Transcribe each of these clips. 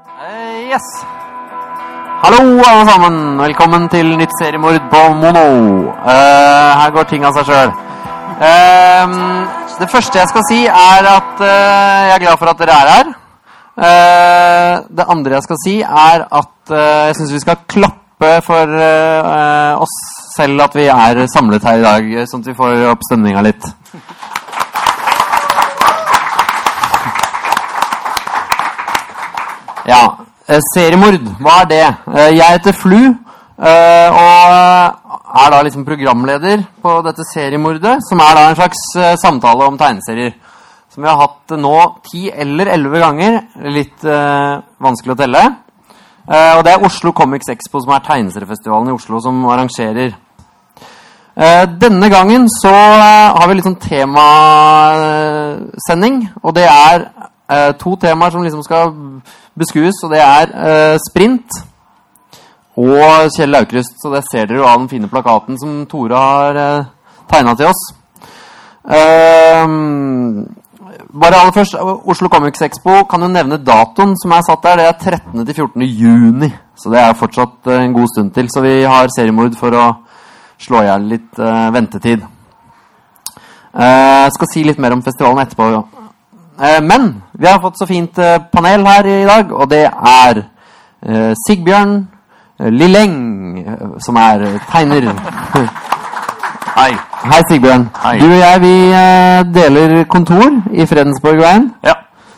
Eh, yes. Hallo, alle sammen. Velkommen til nytt seriemord på Mono. Uh, her går ting av seg sjøl. det første jeg skal si, er at eh, jeg er glad for at dere er her. Det andre jeg skal si, er at jeg syns vi skal klappe for oss selv at vi er samlet her i dag, sånn at vi får opp stemninga litt. Ja, eh, seriemord, hva er det? Eh, Jeg heter Flu, eh, og er da liksom programleder på dette seriemordet, som er da en slags samtale om tegneserier. Som vi har hatt nå ti eller elleve ganger, litt vanskelig å telle. Og det er Oslo Comics Expo, som er tegneseriefestivalen i Oslo, som arrangerer. Denne gangen så har vi litt sånn temasending, og det er eh, to temaer som liksom skal beskues, og det er eh, sprint og Kjell Aukrust. Så det ser dere jo av den fine plakaten som Tore har eh, tegna til oss. Ehm, bare aller først, Oslo Comics Expo kan jo nevne datoen som er satt der. Det er 13. til 14. juni, så det er fortsatt eh, en god stund til. Så vi har seriemord for å slå i hjel litt eh, ventetid. Eh, Jeg skal si litt mer om festivalen etterpå. ja. Eh, Men vi har fått så fint eh, panel her i dag, og det er eh, Sigbjørn Lilleng, som er tegner. Hei. Hei, Sigbjørn. Hei. Du og jeg vi deler kontor i Fredensborgveien, Ja.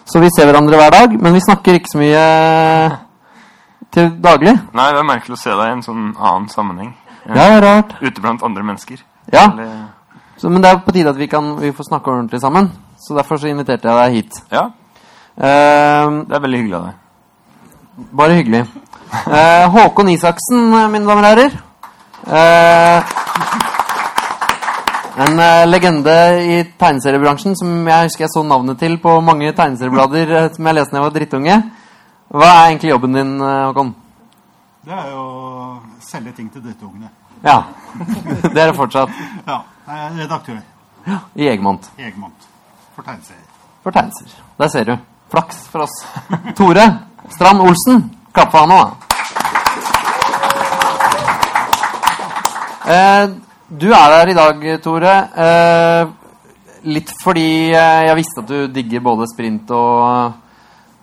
så vi ser hverandre hver dag, men vi snakker ikke så mye til daglig. Nei, det er merkelig å se deg i en sånn annen sammenheng. Ja, rart. Ute blant andre mennesker. Ja, Eller, så, men det er på tide at vi, kan, vi får snakke ordentlig sammen, så derfor så inviterte jeg deg hit. ja, Uh, det er veldig hyggelig av deg. Bare hyggelig. Uh, Håkon Isaksen, mine damer og herrer. Uh, en eh, legende i tegneseriebransjen som jeg husker jeg så navnet til på mange tegneserieblader eh, som jeg leste da jeg var drittunge. Hva er egentlig jobben din, eh, Håkon? Det er jo å selge ting til drittungene. Ja, det er det fortsatt. Ja, jeg er redaktør I Egmont. i Egmont for tegneserier. For tegneserier. Der ser du. Flaks for oss. Tore Strand Olsen. Klapp for han òg, da. Eh, du er der i dag, Tore. Eh, litt fordi eh, jeg visste at du digger både sprint og,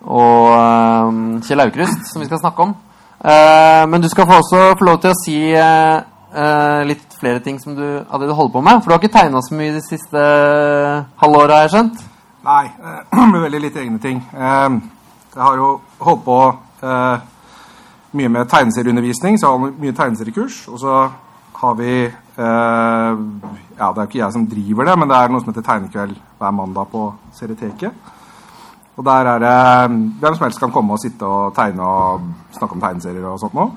og eh, Kjell Aukrust, som vi skal snakke om. Eh, men du skal få også få lov til å si eh, eh, litt flere ting som du, av det du holder på med. For du har ikke tegna så mye de siste halvåra, har jeg skjønt? Nei, eh, med veldig lite egne ting. Eh, Jeg har jo holdt på eh, mye med tegneserieundervisning, så jeg har mye tegneseriekurs. Og så har vi eh, Ja, det er ikke jeg som driver det, men det er noe som heter Tegnekveld hver mandag på Serieteket. Og der er det hvem som helst kan komme og sitte og tegne og snakke om tegneserier og sånt noe.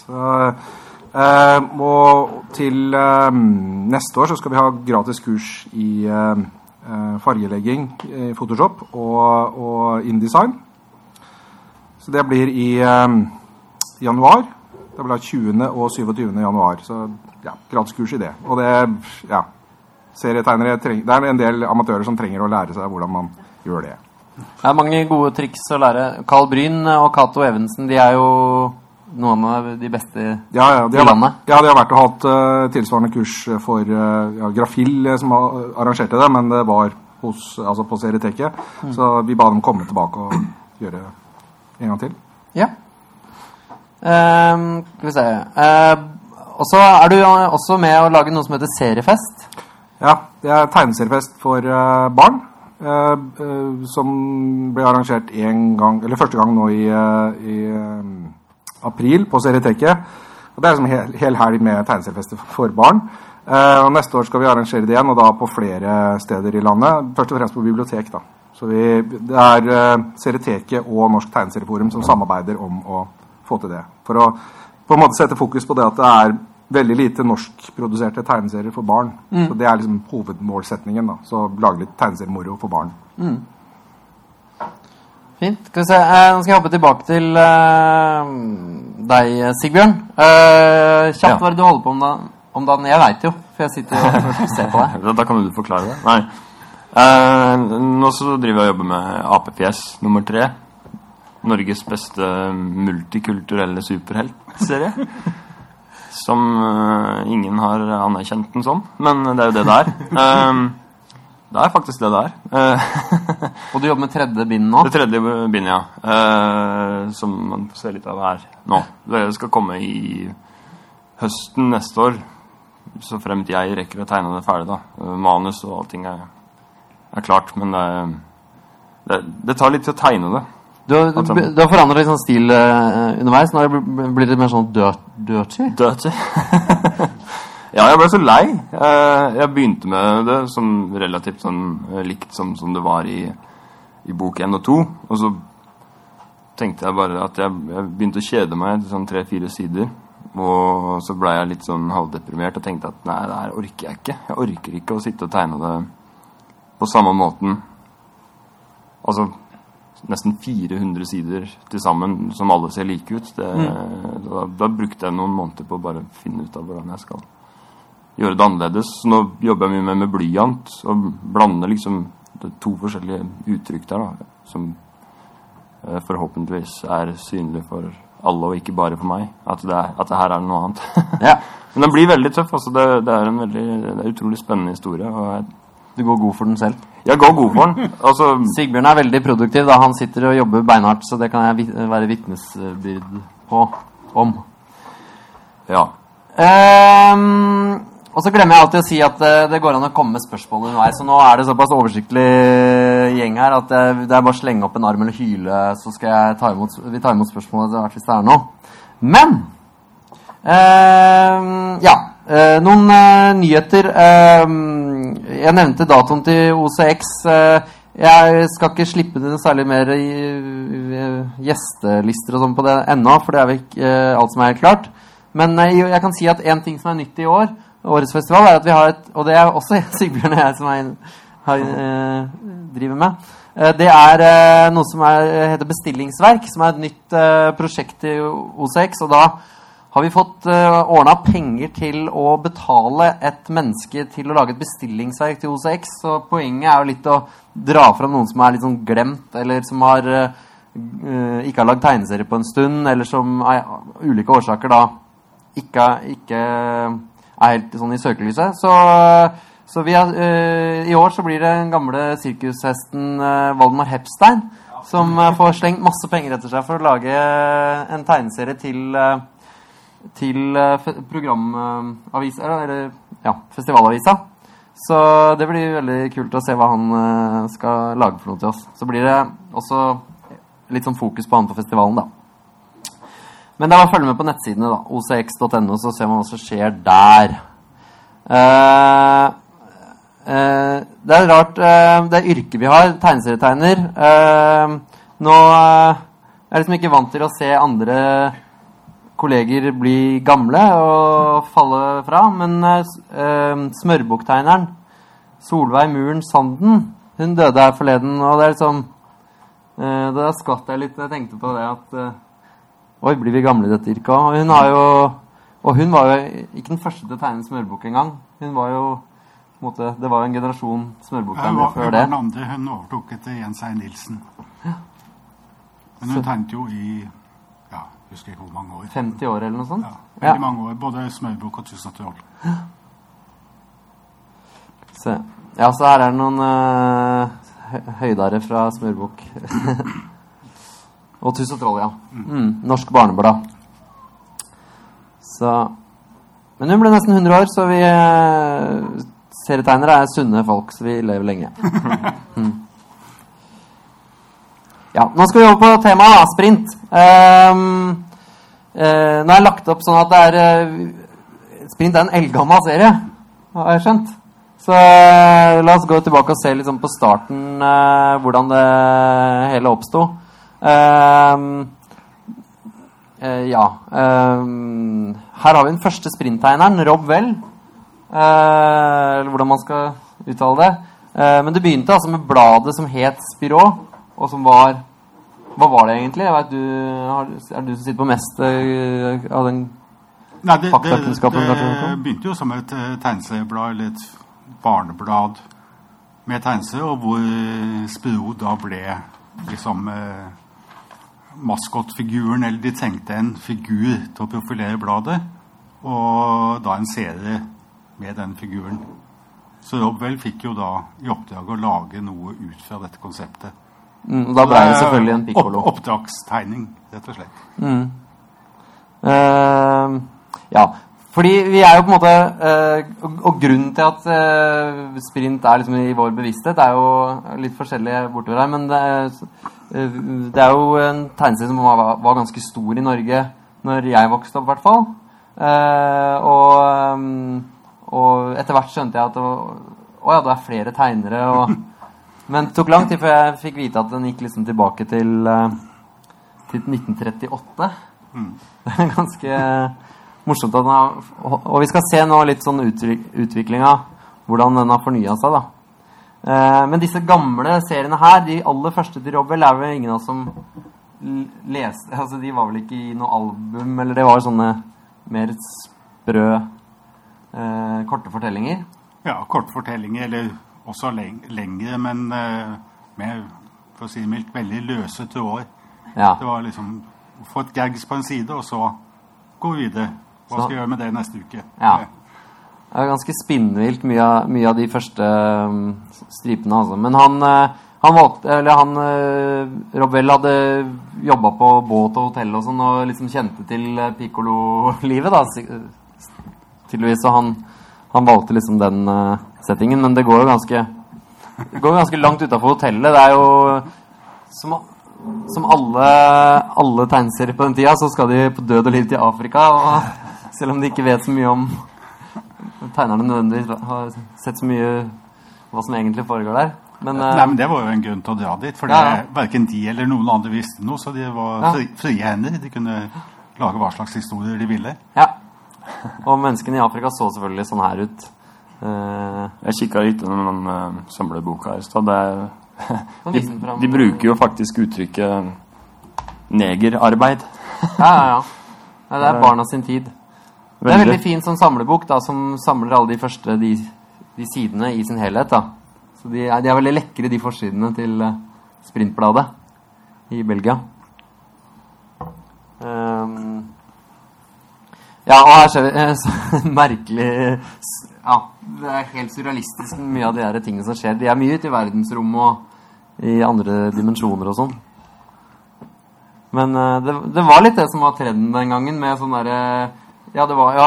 Så, eh, og til eh, neste år så skal vi ha gratis kurs i eh, fargelegging i Photoshop og, og InDesign. Så det blir i januar. Det blir 20. og 27. januar. Så ja, gratis kurs i det. Og det ja, serietegnere trenger, Det er en del amatører som trenger å lære seg hvordan man gjør det. Det er mange gode triks å lære. Carl Bryn og Cato Evensen de er jo noen av de beste Ja, ja, de i landet. ja, de har vært og hatt uh, tilsvarende kurs for uh, ja, Grafil eh, som arrangerte det, men det var hos, altså på Serieteket. Mm. Så vi ba dem komme tilbake og gjøre det en gang til. Ja. Ehm, skal vi se Ehm, Og så er du også med å lage noe som heter Seriefest. Ja, det er tegneseriefest for barn. Uh, uh, som ble arrangert en gang, eller første gang nå i, uh, i april på Serieteket. Det er som hel, hel helg med tegneseriefester for barn. Uh, og Neste år skal vi arrangere det igjen, og da på flere steder i landet. Først og fremst på bibliotek. da. Så vi, Det er uh, Serieteket og Norsk Tegneserieforum som samarbeider om å få til det. For å på en måte sette fokus på det at det er veldig lite norskproduserte tegneserier for barn. Så Det er liksom hovedmålsetningen. da. Så lage litt tegneseriemoro for barn. Fint. Skal vi se. Eh, nå skal jeg hoppe tilbake til eh, deg, Sigbjørn. Eh, kjapt, Ja. hva er det du holder på med om dagen? Jeg veit jo, for jeg sitter og ser på deg. Da, kan du forklare det. Nei. Eh, nå så driver jeg og jobber med apefjes nummer tre. Norges beste multikulturelle superheltserie. Som ingen har anerkjent den som, men det er jo det det er. Det er faktisk det det er. Eh, Og du jobber med tredje bind nå? det tredje bindet, ja. eh, som man får se litt av her nå. Det skal komme i høsten neste år. Så fremt jeg rekker å tegne det ferdig, da. Eh, Manus og allting er, er klart, men det, det, det tar litt til å tegne det. Du, har- du, forandret litt sånn stil uh, underveis. Nå blir det mer sånn dirt, dirty. Dirty. Ja, jeg ble så lei. Eh, Jeg begynte med det som relativt sånn eh, likt som, som det var i, i bok 1 og 2. Og så tenkte jeg bare at jeg, jeg begynte å kjede meg etter sånn tre-fire sider. Og så ble jeg litt sånn halvdeprimert og tenkte at nei, det her orker jeg ikke. Jeg orker ikke å sitte og tegne det på samme måten. Altså nesten 400 sider til sammen som alle ser like ut. Det, da, da brukte jeg noen måneder på å bare finne ut av hvordan jeg skal gjøre det annerledes. Så nå jobber jeg mye mer med blyant og blander liksom to forskjellige uttrykk der da, som eh, forhåpentligvis er synlig for alle og ikke bare for meg. At det, er, at det her er noe annet. Ja. Men den blir veldig tøff. Altså det, det er en veldig det er en utrolig spennende historie. Og jeg, Du går god for den selv. jeg går god for den. Altså, Sigbjørn er veldig produktiv. da Han sitter og jobber beinhardt, så det kan jeg vit- være vitnesbyrd på. Om. ja. Ehm, og så glemmer jeg alltid å si at eh, det går an å komme med spørsmål underveis. Så nå er det såpass oversiktlig gjeng her at det, det er bare å slenge opp en arm eller hyle, så skal jeg ta imot, vi tar imot spørsmål etter hvert hvis det er noe. Men eh, Ja. eh, noen eh, nyheter. Ehm, jeg nevnte datoen til OCX. eh, jeg skal ikke slippe det særlig mer i, i, gjestelister og sånn på det ennå, for det er vel ikke eh, alt som er helt klart. Men eh, jeg kan si at en ting som er nytt i år, årets festival, er at vi har et Og det er også Sigbjørn og jeg som er, har, eh, driver med. Eh, det er eh, noe som er, heter Bestillingsverk, som er et nytt eh, prosjekt i OCX. Og da har vi fått uh, ordna penger til å betale et menneske til å lage et bestillingsverk til OCX. Så poenget er jo litt å dra fram noen som er litt sånn glemt, eller som har eh, eh, ikke har lagd tegneserie på en stund, eller som av ulike årsaker da ikke, ikke er helt sånn i søkelyset. Så, så vi har, uh, i år så blir det den gamle sirkushesten uh, Valdemar Hepstein som uh, får slengt masse penger etter seg for å lage eh, en tegneserie til, eh, til eh, programavisa, eller ja, festivalavisa. Så det blir veldig kult å se hva han eh, skal lage for noe til oss. Så blir det også litt sånn fokus på han på festivalen, da. Men å følge med på nettsidene, da. ocx.no, så ser man hva som skjer der. Uh, uh, det er rart uh, Det yrket vi har. Tegneserietegner. Nå er jeg liksom ikke vant til å se andre kolleger bli gamle og falle fra. Men uh, s- eh, Solveig Muren Sanden, hun døde her forleden, og det er liksom Da skvatt jeg litt da jeg tenkte på det at Oi, blir vi gamle i dette yrket Og Hun har jo Og hun var jo ikke den første til å tegne smørbukk engang. Hun var jo måte, Det var jo en generasjon smørbukker før det. hun var den andre. Hun overtok etter Jens Ei Nilsen. Men hun tegnet jo i ja, husker ikke hvor mange år. 50 år eller noe sånt. Ja, Ja. veldig mange år. Både Smørbukk og Tusen. Se. Ja, så her er det noen uh, høydere fra Smørbukk. og Tuss og Troll, ja. Mm, norsk barneblad. Så Men hun ble nesten 100 år, så vi eh, serietegnere er sunne folk, så vi lever lenge. Mm. Ja, nå skal vi over på temaet, da. Sprint. Um, uh, nå er det lagt opp sånn at det er uh, Sprint er en eldgammel serie, har jeg skjønt. Så uh, la oss gå tilbake og se sånn på starten hvordan det hele oppsto. Ehm, uh, ja ehm, Her har vi den første sprinttegneren, Rob Well. Eh, eller hvordan man skal uttale det. Eh, men det begynte altså med bladet som het Spirå, og som var Hva var det egentlig? Jeg vet du, har, er det du som sitter på mest av den Nei, det, det, det, det begynte jo som et tegneserieblad, eller et barneblad med tegneserie, og hvor Spiro da ble liksom eh, maskotfiguren, eller de trengte en figur til å profilere bladet, og da en serie med den figuren. Så Robwell fikk jo da i oppdrag å lage noe ut fra dette konseptet. Mm, og da ble det selvfølgelig en pikkolo. Opp, oppdragstegning, rett og slett. Mm. Uh, ja, fordi vi er jo på en måte eh, og, og grunnen til at eh, sprint er liksom i vår bevissthet, er jo litt forskjellig bortover her. Men det, er- eh, det er jo en tegneserie som var, var ganske stor i Norge når jeg vokste opp, i hvert fall. Og, og etter hvert skjønte jeg at det var, å ja, det er flere tegnere. Og, men det tok lang tid før jeg fikk vite at den gikk liksom tilbake til, til 1938. Det er ganske morsomt at den har Og vi skal se nå litt sånn utvik, utviklinga, hvordan den har fornya seg, da. Eh, men disse gamle seriene her, de aller første til Robel, er vel ingen av oss som leste Altså, de var vel ikke i noe album, eller det var sånne mer sprø eh, korte fortellinger. Ja, korte fortellinger, eller også leng lengre, men eh, med, for å si det mildt, veldig løse tråder. Ja. Det var liksom få et gags på en side, og så gå videre. Hva skal jeg gjøre med det neste uke? Ja. Det er ganske spinnvilt, mye, mye av de første um, stripene. Altså. Men han, eh, han valgte Eller han uh, Robel hadde jobba på båt og hotell og sånn, og liksom kjente til eh, piccolo-livet, da. Tydeligvis. Så han, han valgte liksom den eh, settingen. Men det går jo ganske Det går ganske langt utafor hotellet. Det er jo som, som alle, alle tegneserier på den tida, så skal de på død og liv til Afrika. Og selv om de ikke vet så mye om tegnerne nødvendigvis har sett så mye hva som egentlig foregår der. Men, eh, Nei, men Det var jo en grunn til å dra dit. For Ja, ja. verken de eller noen andre visste noe, så de var Ja. frie hender. De kunne lage hva slags historier de ville. ja. Og menneskene i Afrika så selvfølgelig sånn her ut. Uh, Jeg kikka litt gjennom den uh, samleboka her i stad. De, de bruker jo faktisk uttrykket negerarbeid. ja, ja, ja. Det er barna sin tid. Det er en veldig fin sånn samlebok da, som samler alle de første de, de sidene i sin helhet. da. Så de er, de er veldig lekre, de forsidene til eh, Sprintbladet i Belgia. Um, ja, og her ser vi eh, så merkelig Ja, det er helt surrealistisk mye av de her tingene som skjer. De er mye ute i verdensrommet og i andre dimensjoner og sånn. Men eh, det, det var litt det som var trenden den gangen, med sånn derre Ja, det var, ja,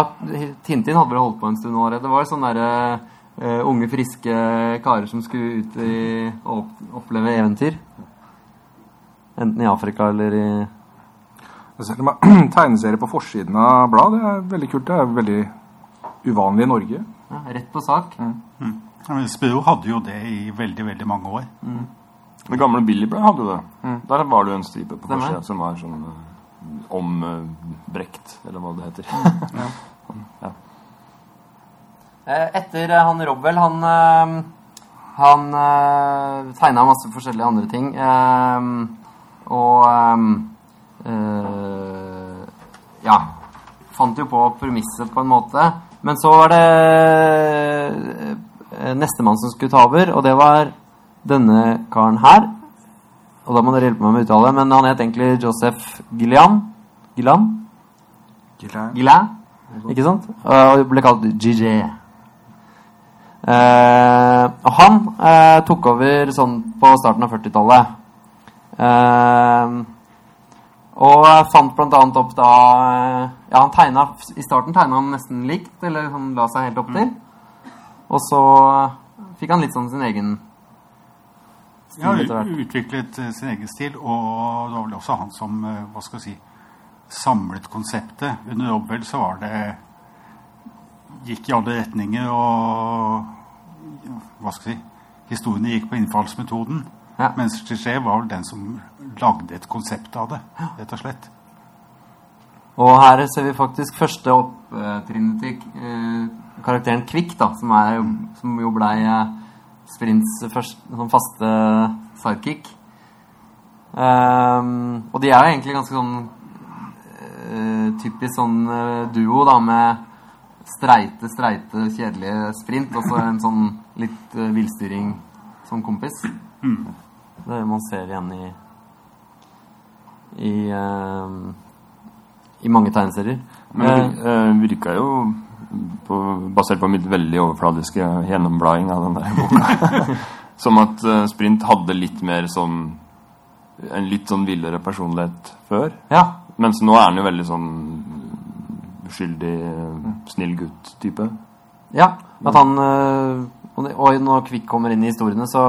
Tintin hadde vel holdt på en stund allerede. Det var jo sånne derre uh, unge, friske karer som skulle ut i og opp, oppleve eventyr. Enten i Afrika eller i Selv om tegneserier på forsiden av bladet det er veldig kult. Det er veldig uvanlig i Norge. ja, Rett på sak. Mm. mm. Spiro hadde jo det i veldig, veldig mange år. Det gamle Billy Blad hadde det. Der var det jo en stripe på forsiden forsida som var sånn ombrekt, eller hva det heter. ja. Etter eh, han Robwell, han eh, Han uh, tegna masse forskjellige andre ting. eh, og eh, eh, Ja. Fant jo på premisset på en måte. Men så var det eh, nestemann som skulle ta over, og det var denne karen her. Og da må dere hjelpe meg med å uttale, men han het egentlig Joseph Gillian. Gillan? Gillan, ikke sant? Og ble kalt GJ. Eh, og han eh, tok over sånn på starten av 40-tallet. Eh, og fant blant annet opp da eh, Ja, han tegna I starten tegna han nesten likt, eller han la seg helt opp til. Og så fikk han litt sånn sin egen stil Ja, etter hvert. utviklet eh, sin egen stil, og det var vel også han som eh, hva skal jeg si, samlet konseptet. Under Robwell så var det gikk i alle retninger, og hva skal jeg si, historiene gikk på innfallsmetoden. Ja. Mens Trichet var vel den som lagde et konsept av det, rett og slett. Og her ser vi faktisk første opptrinnet til eh, karakteren Kvikk, da, som, er, som jo blei eh, Sprints først, sånn faste sidekick. Um, og de er jo egentlig ganske sånn uh, typisk sånn uh, duo, da, med streite, streite, kjedelige sprint, og så en sånn litt uh, villstyring som kompis. Det er det man ser igjen i i, uh, i mange tegneserier. Men det vir- virka jo, på, basert på mitt veldig overfladiske gjennomblading av den der boka, som at uh, Sprint hadde litt mer sånn En litt sånn villere personlighet før. Ja, Mens nå er han jo veldig sånn uskyldig, snill gutt-type. ja at han uh, Og når Kvikk kommer inn i historiene, så,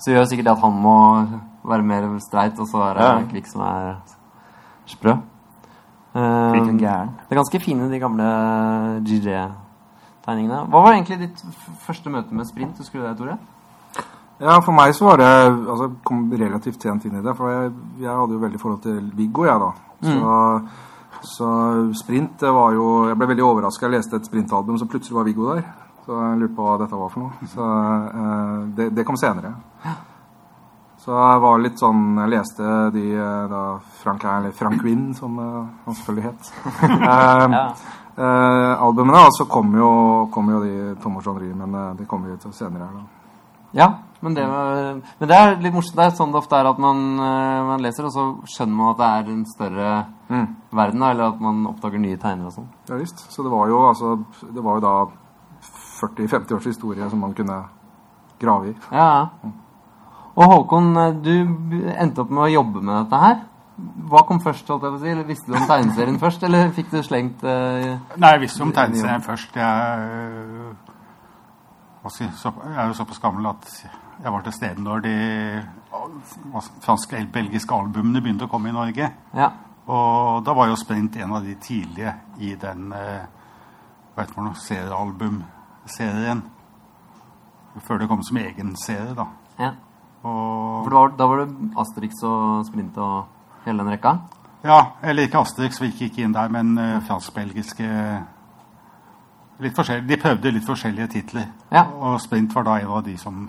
så gjør sikkert det at han må være mer streit, og så er det Ja. Kvikk som er sprø. Eh, gæren. det er ganske fine, de gamle GG-tegningene. Hva var egentlig ditt første møte med sprint? Husker du det, Tore? Ja, for meg så var det altså, kom relativt sent inn i det. For jeg, jeg hadde jo veldig forhold til Viggo, jeg, da. Så, så sprint det var jo Jeg ble veldig overraska. Jeg leste et sprintalbum, så plutselig var Viggo der. Så jeg lurte på hva dette var for noe. Så uh, det, det kom senere. Så jeg var litt sånn Jeg leste de eh, da Frank, eller Frank Winn, som eh, han selvfølgelig het. Eh, Ja. eh, albumene, og så kom jo, kom jo de Tom og Jean men de kommer jo til senere her, da. Ja, men det, men det er litt morsomt. Det er sånn det ofte er at man, man leser, og så skjønner man at det er en større verden, da, eller at man oppdager nye tegner og sånn. Ja visst. Så det var jo altså Det var jo da 40-50 års historie som man kunne grave i. Ja, ja. Og Håkon, øh, du endte opp med å jobbe med dette her. Hva kom først, holdt jeg på å si? Eller visste du om tegneserien først, eller fikk du slengt uh, Nei, jeg visste om tegneserien først. Jeg, jeg, si, så, jeg er jo såpass gammel at jeg var til stede når de fransk-belgiske albumene begynte å komme i Norge. Ja. Og da var jo Sprint en av de tidlige i den uh, det noe, seriealbumserien. Før det kom som egen serie, da. ja. Og, var, da var det Asterix og Sprint og hele den rekka? ja, eller ikke Asterix, vi gikk ikke inn der, men uh, fransk-belgiske litt De prøvde litt forskjellige titler. Ja. Og Sprint var da en av de som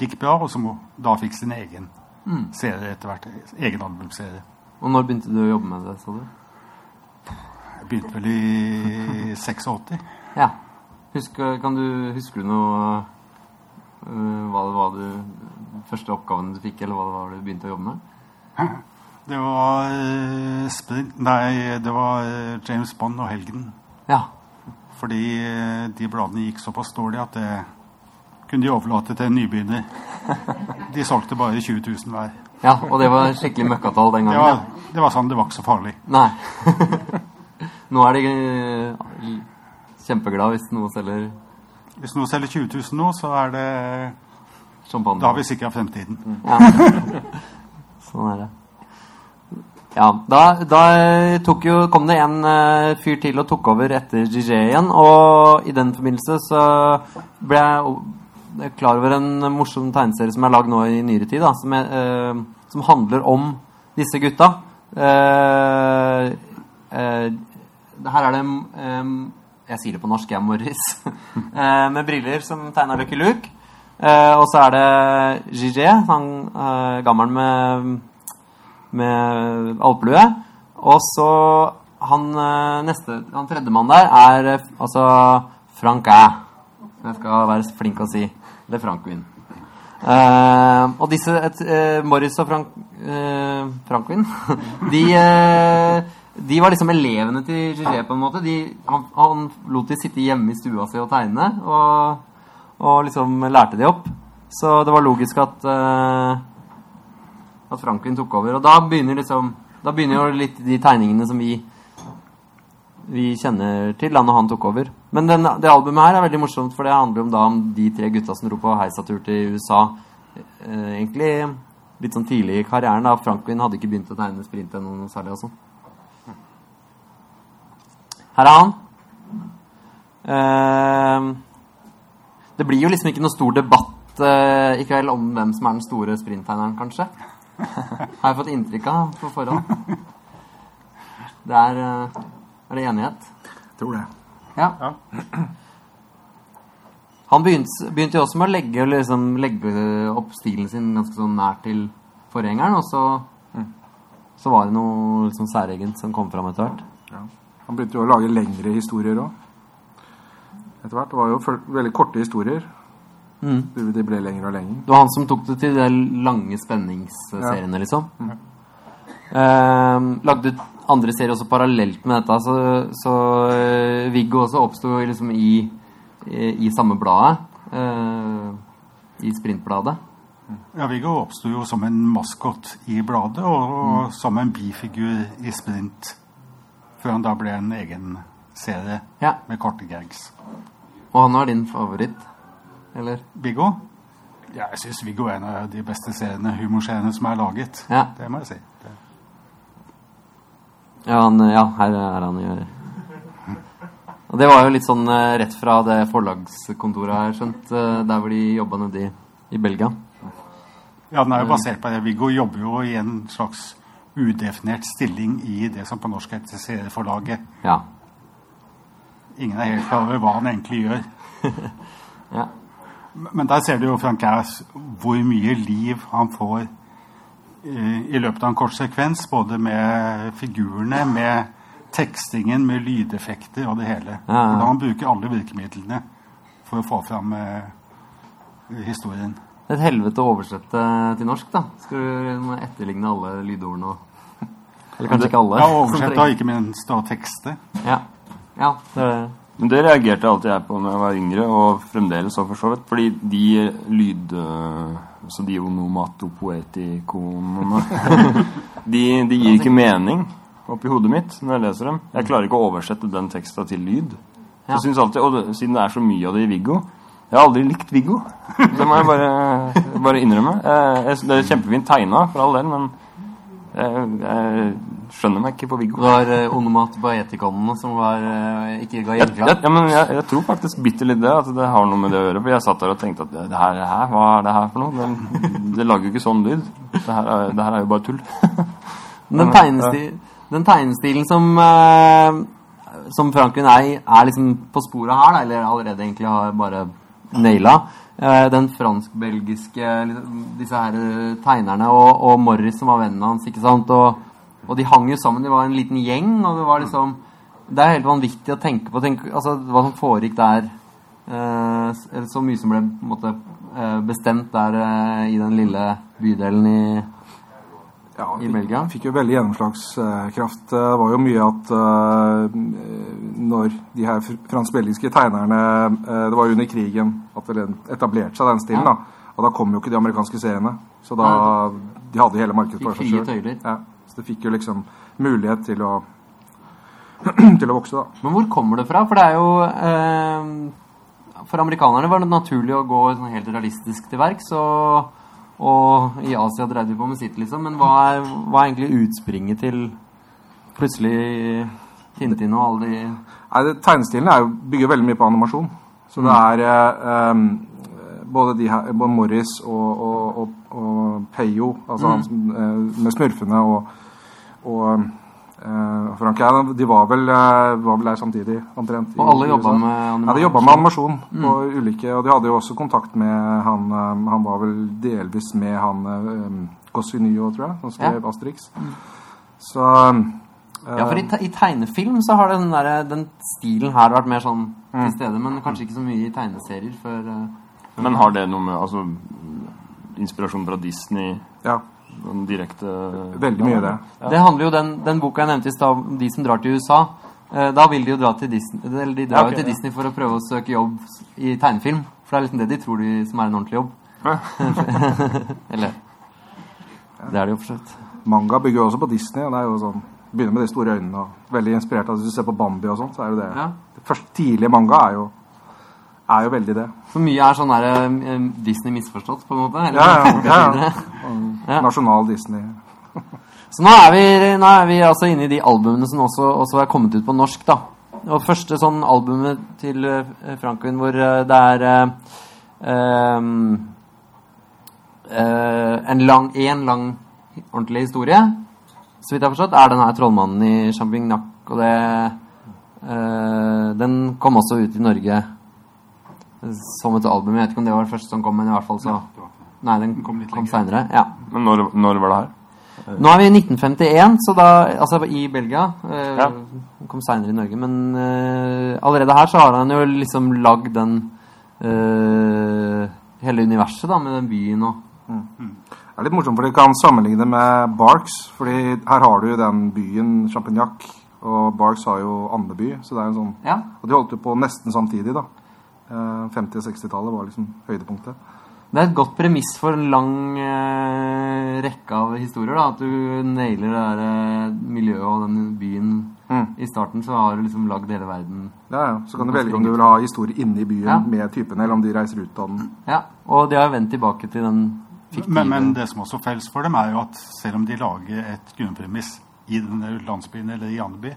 gikk bra, og som da fikk sin egen serie etter hvert. Egen albumserie. Og når begynte du å jobbe med det, sa du? Jeg begynte vel i 86. Ja. Husker, kan du, husker du noe uh, hva det var du Første oppgaven du fikk, eller hva det var du begynte å jobbe med? Det var Spring, Nei, det var eh, James Bond og Helgen. Ja. Fordi eh, de bladene gikk såpass dårlig at det kunne de overlate til en nybegynner. De solgte bare 20 000 hver. ja. Og det var skikkelig møkkatall den gangen? Ja, det var sånn, det var ikke så farlig. Nei. Nå er de kjempeglade kjempeglad hvis noe selger Hvis noe selger 20 000 nå, så er det champagne. Da har vi sikra fremtiden. Ja. sånn er det. Ja, da, da tok jo, kom det en uh, fyr til og tok over etter GG igjen. Og i den forbindelse så ble jeg klar over en morsom tegneserie som er lagd nå i nyere tid. Da, som, er, uh, som handler om disse gutta. Uh, eh, her er det um, Jeg sier det på norsk, jeg Morris. eh, med briller som tegner Lucky Luke. Eh, og så er det Gigi, han eh, gammelen med, med alpelue. Og så han eh, neste Han tredjemann der er eh, altså Frank Æ. Jeg skal være flink å si. Eller Frankwin. Eh, og disse et, eh, Morris og Frank, Frankwin de, de var liksom elevene til Gigi på en måte. De, han, han lot de sitte hjemme i stua si og tegne. Og, og liksom lærte de opp. Så det var logisk at eh, at Franklin tok over. Og da begynner liksom Da begynner jo litt de tegningene som vi vi kjenner til da når han tok over. Men den, det albumet her er veldig morsomt, for det handler om da om de tre gutta som dro på heisatur til USA. Eh, egentlig litt sånn tidlig i karrieren. da Franklin hadde ikke begynt å tegne sprint ennå noe særlig. og sånn. Her er han. Eh, det blir jo liksom ikke noe stor debatt uh, i kveld om hvem som er den store sprinttegneren, kanskje. Har jeg fått inntrykk av på forhånd. Det er uh, Er det enighet? Jeg Tror det. Ja. Han begynte, begynte jo også med å legge, liksom, legge opp stilen sin ganske sånn nær til forgjengeren, og så, så var det noe liksom særegent som kom fram etter hvert. Ja. Han begynte jo å lage lengre historier òg. Etter hvert. Det var jo veldig korte historier. Mm. De ble lengre og lengre. Det var han som tok det til de lange spenningsseriene, liksom. Eh, lagde andre serier også parallelt med dette, så, så uh, Viggo også oppsto liksom i, i, i samme bladet. Uh, I sprintbladet. Ja, Viggo oppsto jo som en maskot i bladet og, og som en bifigur i Sprint. Før han da ble en egen serie Ja. med korte gags. Og han var din favoritt? Eller? Viggo? Ja, jeg syns Viggo er en av de beste seriene, humorscenene som er laget. Ja. Det må jeg si. Det. Ja, han, ja her er han jo. Og det var jo litt sånn eh, rett fra det forlagskontoret, her, skjønt. eh, Der hvor de jobba nedi i, i Belgia. Ja, den er jo basert på det. Viggo jobber jo i en slags udefinert stilling i det som på norsk heter serieforlaget. Ja. Ingen er helt klar over hva han egentlig gjør. ja. Men der ser du jo Frank Ass hvor mye liv han får eh, i løpet av en kort sekvens. Både med figurene, med tekstingen, med lydeffekter og det hele. Ja, ja. Han bruker alle virkemidlene for å få fram eh, historien. Det er et helvete å oversette til norsk, da. Skal du etterligne alle lydordene og Eller kanskje ikke alle. Ja, oversette og ikke minst å tekste. Ja. Ja det er det. Men det reagerte alltid jeg på når jeg var yngre, og fremdeles så for så vidt. Fordi de lyd... Så de onomatopoetikonene de, de gir ikke mening oppi hodet mitt når jeg leser dem. Jeg klarer ikke å oversette den teksta til lyd. Ja. jeg synes alltid, Og det- siden det er så mye av det i Viggo Jeg har aldri likt Viggo. Det må jeg bare, bare innrømme. Eh, jeg- Det er kjempefint tegna, for all del, men jeg, jeg skjønner meg ikke på Viggo. Det var uh, onomatopoetikonene som var, uh, ikke ga gjenklang. ja, men jeg, jeg tror faktisk bitte litt det, at det har noe med det å gjøre. For jeg satt der og tenkte at det, det her, hva er det her for noe? Det, det lager jo ikke sånn lyd. Det her er, det her er jo bare tull. Den, tegnestil, den tegnestilen som uh, Som Franklin er er liksom på sporet her, da, eller allerede egentlig har bare naila. Eh, den fransk-belgiske Disse her eh, tegnerne og, og Morris som var vennen hans, ikke sant. Og, og de hang jo sammen. De var en liten gjeng, og det var liksom Det er helt vanvittig å tenke på tenk, altså, hva som foregikk der. Eh, så mye som ble måte, eh, bestemt der eh, i den lille bydelen i Ja, I Belgia? Fikk jo veldig gjennomslagskraft. Det var jo mye at når de her fr- fransk-belgiske tegnerne Det var jo under krigen at det etablerte seg den stilen. Ja. da Og da kom jo ikke de amerikanske seriene. Så da De hadde hele markedet for seg sjøl. Så det fikk jo liksom mulighet til å til å vokse, da. Men hvor kommer det fra? For det er jo eh, For amerikanerne var det naturlig å gå sånn helt realistisk til verks. Og, og i Asia dreide de på med sitt, liksom. Men hva er, hva er egentlig utspringet til plutselig Tintin og alle de Nei, Tegnestilen er jo, bygger veldig mye på animasjon. Så det er eh, em, både, de her, både Morris og, og, og, og Peyo, altså han som, eh, med smurfene og, og eh, Frank jeg, de var vel, eh, var vel der samtidig, omtrent. Og alle jobba med animasjon? Ja, de jobba med animasjon på ulike Og de hadde jo også kontakt med han eh, Han var vel delvis med han um, Cossinio, tror jeg, som skrev Asterix. Så eh, Ja, for i, te i tegnefilm så har den, der, den stilen her vært mer sånn til stede, men kanskje ikke så mye i tegneserier før eh, Men har det noe med altså, inspirasjon fra Disney? Ja, den direkte veldig mye det. Det handler jo den, den boka jeg nevnte i stad, om de som drar til USA. eh, da vil de jo dra til Disney Eller de drar Ja, okay, jo til ja. Disney for å prøve å søke jobb i tegnefilm. For det er liksom det de tror de som er en ordentlig jobb. eller Det er det jo for så. Manga bygger jo også på Disney. og det er jo sånn, Begynner med de store øynene. og Veldig inspirert av Hvis du ser på Bambi og sånn, så er jo det Ja. Det første tidlige manga er jo, er jo veldig det. Så mye er sånn der, eh, Disney misforstått, på en måte? Eller, Ja, ja, ja, ja. Ja. Nasjonal Disney. Så nå er, vi, nå er vi altså inne i de albumene som også, også er kommet ut på norsk, da. Og første sånn albumet til uh, Franklin hvor uh, det er uh, en lang, en lang ordentlig historie, så vidt jeg har forstått, er den her 'Trollmannen i Champignac'. Og det Den kom også ut i Norge som et album. Jeg vet ikke om det var det første som kom, men i hvert fall så Nei, den kom, kom seinere. Ja. Men når, når var det her? Nå er vi i 1951, så da, altså i Belgia. Eh, Ja. Kom seinere i Norge. Men eh, allerede her så har han jo liksom lagd den eh, Hele universet da, med den byen og mm. Det er litt morsomt, for du kan sammenligne med Barks. fordi her har du den byen Champignac, og Barks har jo Andeby. Så det er en sånn Ja. Og de holdt jo på nesten samtidig, da. Eh, 50- og 60-tallet var liksom høydepunktet. Det er et godt premiss for en lang eh, rekke av historier. da, At du nailer det der eh, miljøet og den byen. Mm. I starten så har du liksom lagd hele verden. Ja, ja. Så kan du velge om du vil ha historie inne i byen Ja. med typene, eller om de reiser ut av den. Ja, Og de har vendt tilbake til den fiktive Men, men det som også er felles for dem, er jo at selv om de lager et grunnpremiss i denne landsbyen eller i Andeby,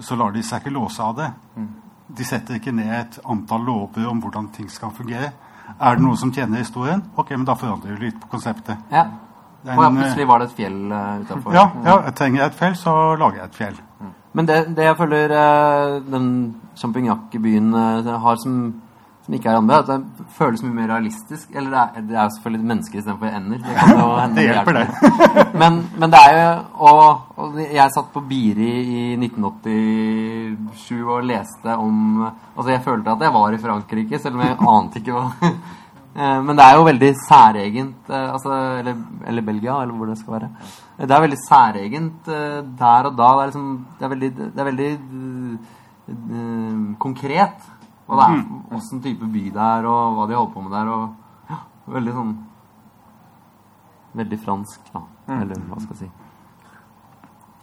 så lar de seg ikke låse av det. De setter ikke ned et antall lover om hvordan ting skal fungere. Er det noe som tjener historien? Ok, men da forandrer vi litt på konseptet. Ja. Er Og ja, eh, plutselig var det et fjell uh, utafor. ja, ja, jeg trenger jeg et fjell, så lager jeg et fjell. Men det, det jeg føler uh, den Champignac-byen eh, har som, som ikke er andre, at det føles mye mer realistisk. Eller det er, det er jo selvfølgelig mennesker istedenfor ender. Det, kan jo hende Det hjelper, det. Men, men det er jo og, og jeg satt på Biri i 1987 og leste om Altså, jeg følte at jeg var i Frankrike, selv om jeg ante ikke hva Eh, Men det er jo veldig særegent eh, altså, eller, eller Belgia, eller hvor det skal være. Det er veldig særegent eh, der og da. Det er, liksom, det er veldig, det er veldig eh, konkret hva det er, åssen type by det er, og hva de holder på med der. Og ja, veldig sånn Veldig fransk, da. Eller hva skal jeg si.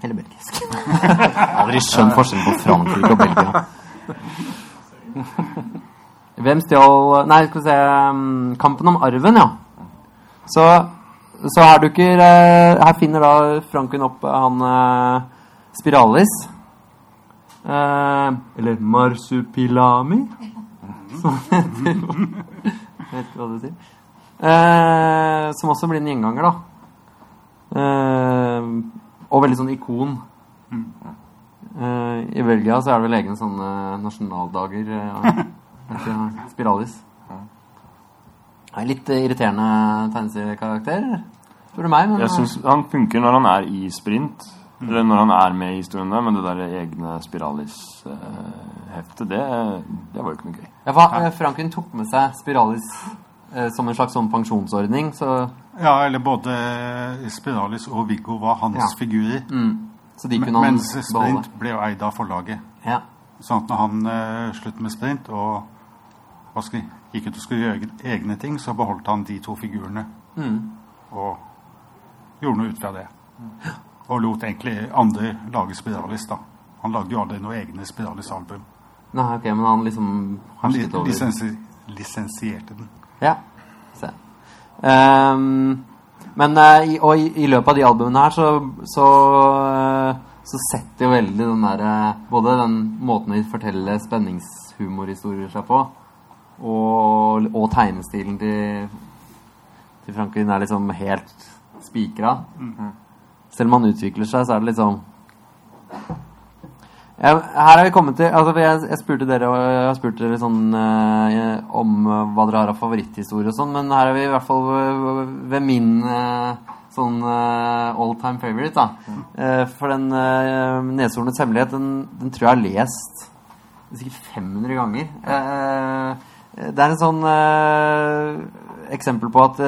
Eller belgisk. Aldri skjønt forskjellen på Frankrike og Belgia. Hvem stjal Nei, skal vi se um, Kampen om arven, ja. Så, så her dukker eh, Her finner da Franken opp eh, han eh, Spiralis. Eh, eller Marsupilami, som heter. Vet ikke hva det sier. Eh, som også blir en gjenganger, da. Eh, og veldig sånn ikon. Eh, I Belgia så er det vel egne sånne nasjonaldager. eh, Spiralis. Det er litt irriterende tegneseriekarakter, spør du meg. Men Jeg syns han funker når han er i sprint. Eller når han er med i historien der, men det der egne Spiralis-heftet, det, det var jo ikke noe gøy. ja, for, eh, Franken tok med seg Spiralis eh, som en slags sånn pensjonsordning, så, Ja, eller både Spiralis og Viggo var hans Ja. figurer. mm, så de kunne han Mens beholde. Sprint ble jo eid av forlaget. Ja. Sånn at når han uh, sluttet med sprint og hva skal, gikk ut og skulle gjøre egne ting, så beholdt han de to figurene Mm. og gjorde noe ut fra det. Og lot egentlig andre lage Spiralis, da. Han lagde jo aldri noe egne Spiralis-album. Nei, ok, men han liksom Han li hersket over lisensi lisensierte den. Ja. Se. Um, men eh, i, og i, i løpet av de albumene her så, så, eh, så setter jo veldig den derre Både den måten vi forteller spenningshumorhistorier seg på, og, og tegnestilen til, til Franklin er liksom helt spikra. Selv om han utvikler seg, så er det litt sånn... her er vi kommet til altså jeg, jeg spurte dere jeg har spurt dere sånn eh, om eh, hva dere har av favoritthistorie og sånn, men her er vi i hvert fall ved, ved min eh, sånn eh, all time favorite. da Eh, For den uh, 'Neshornets hemmelighet' den, den tror jeg har lest sikkert 500 ganger. Eh, det er en sånn eksempel på at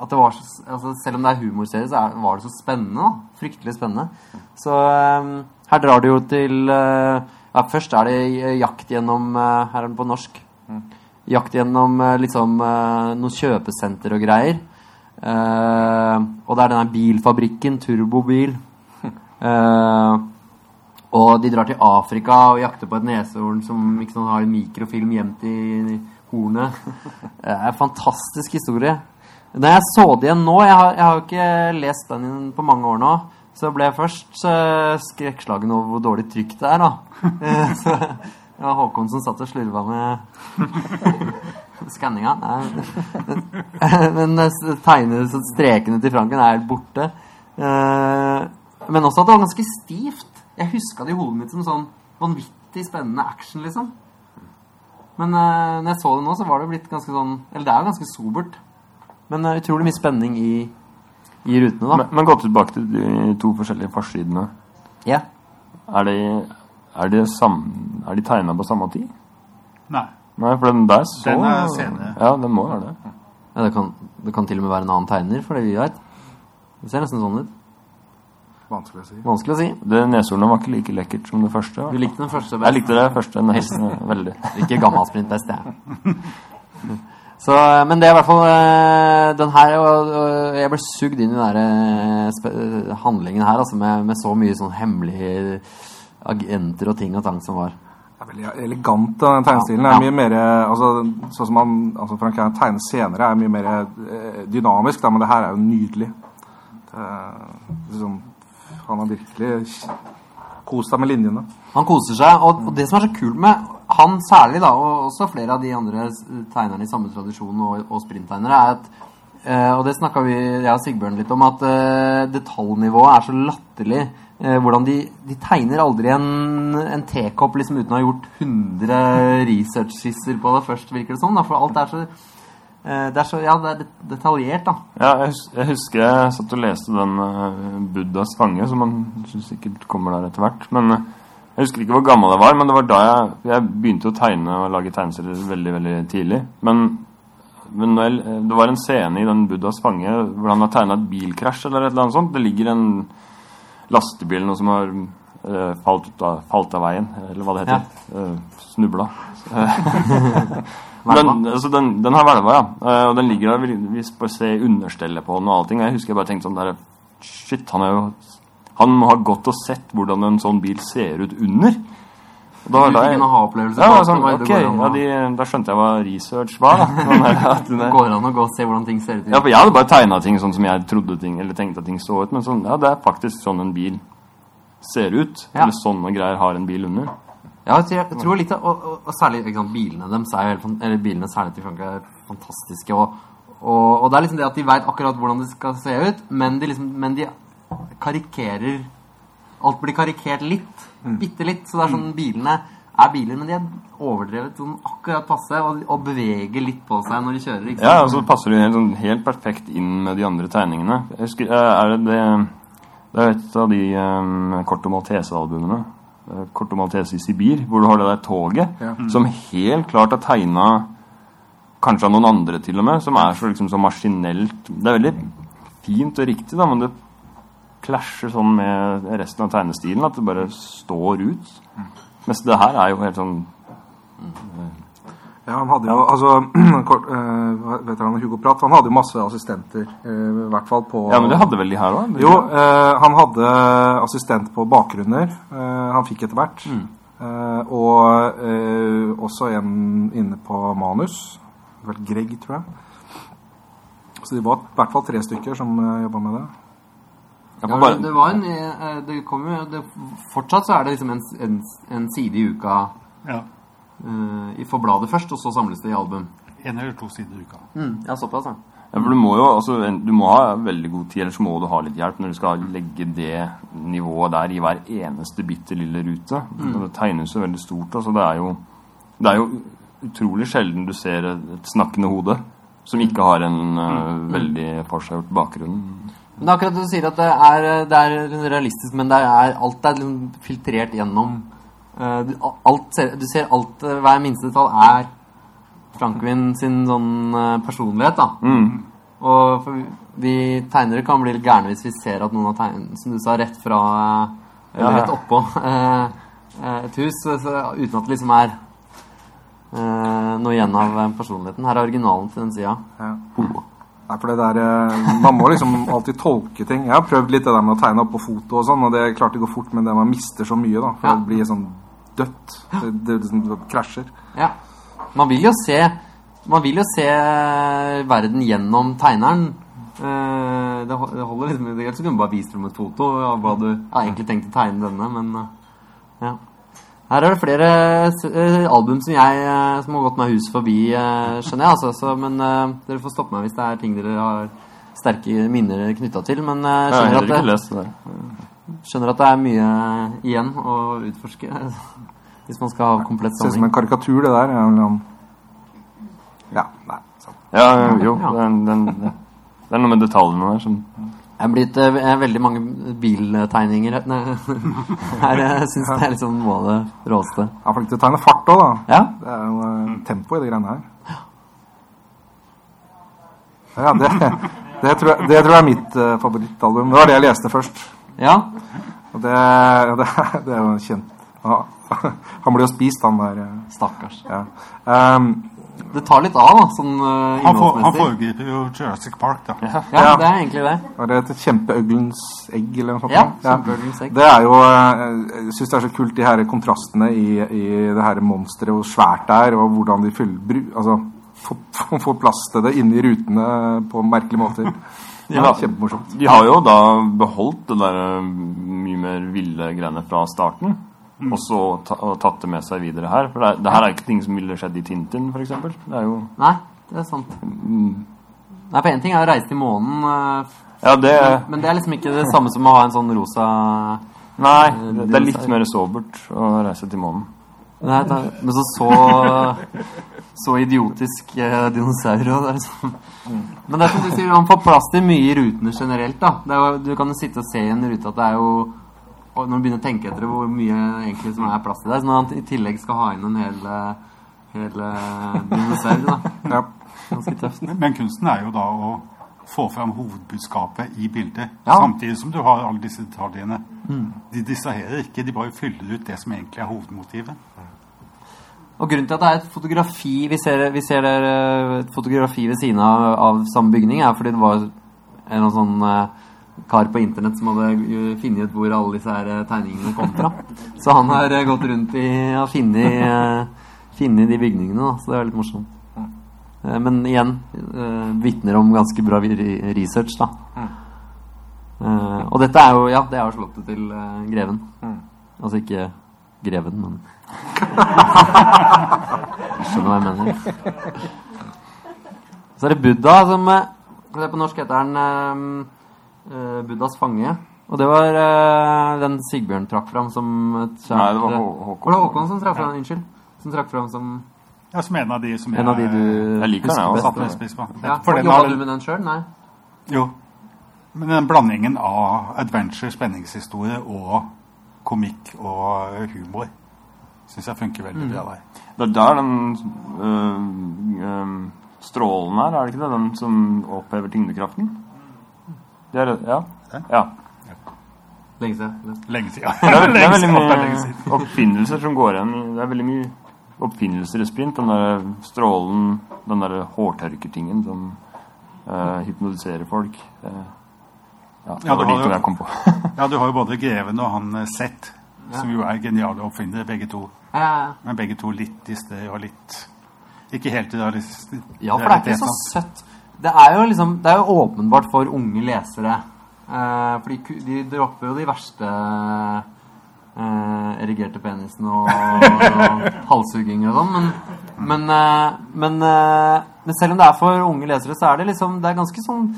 at det var så, altså Selv om det er humorserie, så er, var det så spennende. da Fryktelig spennende. Så um, her drar du jo til uh, ja, Først er det jakt gjennom uh, Her er den på norsk. Jakt gjennom uh, liksom noen kjøpesenter og greier. Eh, og det er denne bilfabrikken, Turbobil. Eh, og de drar til Afrika og jakter på et neshorn som ikke sånn, har en mikrofilm gjemt i hornet. Det er en fantastisk historie. Når jeg så det igjen nå Jeg har, jeg har ikke lest den inn på mange år nå. Så ble jeg først eh, skrekkslagen over hvor dårlig trykk det er. da Eh, så Det var Håkon som satt og slurva med skanninga. Men eh, tegnene, strekene til Franken er helt borte. Men også at det var ganske stivt. Jeg huska det i hodet mitt som sånn vanvittig spennende action, liksom. Men når jeg så det nå, så var det blitt ganske sånn Eller det er jo ganske sobert. Men det er utrolig mye spenning i, i rutene, da. Men, men gå tilbake til de to forskjellige forsidene. Ja. Er de, er de, sam, er de tegna på samme tid? Nei. Nei, for den der så Den er senere. Ja, den må være det. Ja, det, kan, det kan til og med være en annen tegner, for det vi vet. Det ser nesten sånn ut. Vanskelig å si. Vanskelig å si. Det neshornet var ikke like lekkert som det første. Du likte den første Jeg likte det første nesten veldig. Ikke gammalsprint best, jeg. Så, men det er i hvert fall eh, den her og, og Jeg ble sugd inn i den eh, eh, handlingen her altså, med, med så mye sånn hemmelige agenter og ting og tang som var. Det er veldig elegant, den tegnestilen. Ja. er mye mer altså, Sånn som han, altså Frank Kern tegner senere, er mye mer eh, dynamisk, da, men det her er jo nydelig. Er, liksom, han har virkelig kost seg med linjene. Han koser seg, og, og det som er så kult med han særlig, da, og også flere av de andre tegnerne i samme tradisjon og, og sprinttegnere, er at Uh, Og det snakka vi, jeg og Sigbjørn litt om, at uh, detaljnivået er så latterlig. Uh, hvordan de, de tegner aldri en, en tekopp liksom, uten å ha gjort 100 research-skisser på det først, virker det som. Da, for alt er så det er så, ja, det er detaljert, da. Ja, jeg, husker jeg satt og leste den Buddhas fange, som man sikkert kommer der etter hvert. Men jeg husker ikke hvor gammel jeg var, men det var da jeg, jeg begynte å tegne og lage tegneserier veldig veldig tidlig. Men, men jeg, det var en scene i den Buddhas fange hvor han har tegna et bilkrasj eller et eller annet sånt. Det ligger en lastebil noe som har uh, falt, ut av, falt av veien, eller hva det heter. Uh, snubla. Men altså, den, den har hvelva, ja. Uh, og den ligger der. Vi, vi ser se understellet på den og allting. Og jeg husker jeg bare tenkte sånn der Shit, han er jo Han må ha gått og sett hvordan en sånn bil ser ut under. Og da, da jeg, ja, sånn, det var- det ok, går an å- ja, de, Da skjønte jeg hva research var. da Sånn det, går an å gå og se hvordan ting ser ut. ja, for Jeg hadde bare tegna ting sånn som jeg trodde ting Eller tenkte at ting så ut. Men sånn, ja, det er faktisk sånn en bil ser ut. Ja. Eller sånne greier har en bil under. Ja, jeg tror, jeg tror litt og, og, og særlig sant, bilene deres er jo eller bilene særlig til Frankrike er fantastiske. Og, og, det er liksom det at de vet akkurat hvordan det skal se ut, men de, liksom, men de karikerer Alt blir karikert litt. Bitte litt. Så det er sånn bilene er biler, men de er overdrevet sånn akkurat passe og, og beveger litt på seg når de kjører. Ikke Ja, og så passer de helt, sånn, helt perfekt inn med de andre tegningene. Jeg husker, eh, er det, det Det er et av de um, Corto Maltese-albumene. eh, Corto Maltese i Sibir, hvor du har det der toget, som helt klart er tegna Kanskje av noen andre, til og med, som er så, liksom, så maskinelt Det er veldig fint og riktig, da, men det klasjer sånn med resten av tegnestilen at det bare står ut. Mens det her er jo helt sånn Ja, han hadde jo altså kort, eh, Veteranen Hugo Pratt Han hadde jo masse assistenter, eh, i hvert fall på Ja, men det hadde vel de her òg? Jo, eh, han hadde assistent på bakgrunner. Han fikk etter hvert. Eh, og også en inne på manus. Det var Greg, tror jeg. Så det var i hvert fall tre stykker som uh, jobba med det. Ja, bare, det var en eh, Det kommer jo det, Fortsatt så er det liksom en, en, en side i uka Ja. uh, i- for bladet først, og så samles det i album. En eller to sider i uka. Ja, såpass, ja. Ja, for du må jo altså, du må ha veldig god tid, ellers må du ha litt hjelp når du skal legge det nivået der i hver eneste bitte lille rute. Og det tegnes jo veldig stort. Altså, det, er jo, det er jo utrolig sjelden du ser et, et snakkende hode som ikke har en uh, veldig forseggjort bakgrunn. Men akkurat du sier at det er, det er realistisk, men det er, alt er liksom filtrert gjennom uh, du, alt ser, du ser alt, eh, hver minste detalj er Frankwin sin sånn eh, personlighet, da. Mm. Og vi, tegnere kan bli litt gærne hvis vi ser at noen har tegnet, som du sa, rett fra eh, Eller rett oppå eh, eh, et hus, så, uten at det liksom er eh, noe igjen av eh, personligheten. Her er originalen til den sida. Ja. Nei, for det der, eh, Man må liksom alltid tolke ting. Jeg har prøvd litt det der med å tegne opp på foto, og sånn, og det er klart det går fort, men det man mister så mye. da, For Ja. det blir sånn dødt. Det, det, det, det krasjer. Ja. Man vil jo se Man vil jo se verden gjennom tegneren. Eh, det, ho- det holder liksom Ellers kunne du bare vist frem et foto Jeg har egentlig tenkt å tegne denne, men eh, ja. Her er det flere eh, album som jeg eh, Som har gått meg hus forbi, eh, skjønner jeg. Altså, så, men uh, dere får stoppe meg hvis det er ting dere har sterke minner knytta til. Men uh, skjønner, at det, det skjønner at det er mye igjen å utforske. Hvis man skal ha komplett samling. Ser ut som en karikatur, det der. Ja, eller annen- ja nei, sant. Ja, jo. Ja. Det, er, den, det er noe med detaljene der som Det er blitt eh, veldig mange biltegninger her. Jeg syns det er liksom noe av det råeste. Jeg er flink til å tegne fart òg, da. Ja. Det er jo eh, tempo i de greiene her. Ja, det, Det tror jeg, det tror jeg er mitt eh, favorittalbum. Det var det jeg leste først. Ja. Og det, det, det er jo kjent ja. Han ble jo spist, han der. eh, Stakkars. Ja. Um, Det tar litt av, da, sånn uh, Han, for, han foregriper jo Jurassic Park, da. Ja, Ja. det er egentlig det. var det et kjempeøglens egg, eller noe sånt? Ja, kjempeøglens egg. Det er jo eh, Jeg syns det er så kult, de her kontrastene i, i det her monsteret, hvor svært det er, og hvordan de fyller bru, Altså får får plass til det inni rutene på merkelige måter. Ja. Kjempemorsomt. De har jo da beholdt det der eh, mye mer ville greiene fra starten. Og så ta, og tatt det med seg videre her. For det, det her er ikke ting som ville skjedd i Tintin, f.eks. Det er jo Nei, det er sant. Nei, for én ting er å reise til månen, uh, Ja, det men det er liksom ikke det samme som å ha en sånn rosa Nei, det, det er litt mer sobert å reise til månen. Nei, er, Men så så Så idiotisk eh, dinosaur og det er liksom Men det er som du sier, man får plass til mye i rutene generelt, da. Det jo, du kan jo sitte og se i en rute at det er jo og Når du begynner å tenke etter hvor mye egentlig som er plass til der. Så når han i tillegg skal ha inn en hel, eh, hel eh, dinosaur, da. Ja. Ganske tøft. Men kunsten er jo da å få fram hovedbudskapet i bildet. Ja. Samtidig som du har alle disse detaljene. De distraherer ikke, de bare fyller ut det som egentlig er hovedmotivet. Og grunnen til at det er et fotografi Vi ser, vi ser der, eh, et fotografi ved siden av, av samme bygning, er fordi det var en sånn kar på internett som hadde funnet ut hvor alle disse her eh, tegningene kom fra. Så han har eh, gått rundt i og funnet eh, de bygningene, da. Så det er litt morsomt. Men igjen vitner om ganske bra research, da. Og dette er jo Ja, det er jo slottet til greven. Altså ikke greven, men Du skjønner hva jeg mener. Så er det Buddha som det På norsk heter den eh, Buddhas fange. Og det var uh, den Sigbjørn trakk fram som et kjært Nei, det var Hå- Håkon. Var det Håkon som trakk fram? Unnskyld. Som trakk fram som Ja, Som en av de som en av de du Jeg liker den, jeg også. satte spiss på. Ja, For den Jobba har- du med den sjøl? Nei? Jo. Men den blandingen av adventure, spenningshistorie og komikk og humor syns jeg funker veldig Mm. bra der. Det er der den øh, øh, strålen er, er det ikke det? Den som opphever tyngdekraften? Det er, ja. ja. Lenge siden. Lenge siden. Det er, det er veldig mye oppfinnelser som går igjen. Det er veldig mye oppfinnelser i sprint. Den der strålen, den der hårtørkertingen som uh, hypnotiserer folk. Det, ja, det Ja, var det de to jo- jeg kom på. Ja, du har jo både Greven og han Sett, Seth, som jo er geniale oppfinnere, begge to. Ja, ja, ja. Men begge to litt i sted og litt Ikke helt i realiteten. Ja, for det er ikke så søtt. Det er jo liksom Det er jo åpenbart for unge lesere. Eh, for de, dropper jo de verste eh, erigerte penisene og, og halshugging og sånn. Men, men, eh, men, eh, men selv om det er for unge lesere, så er det liksom Det er ganske sånn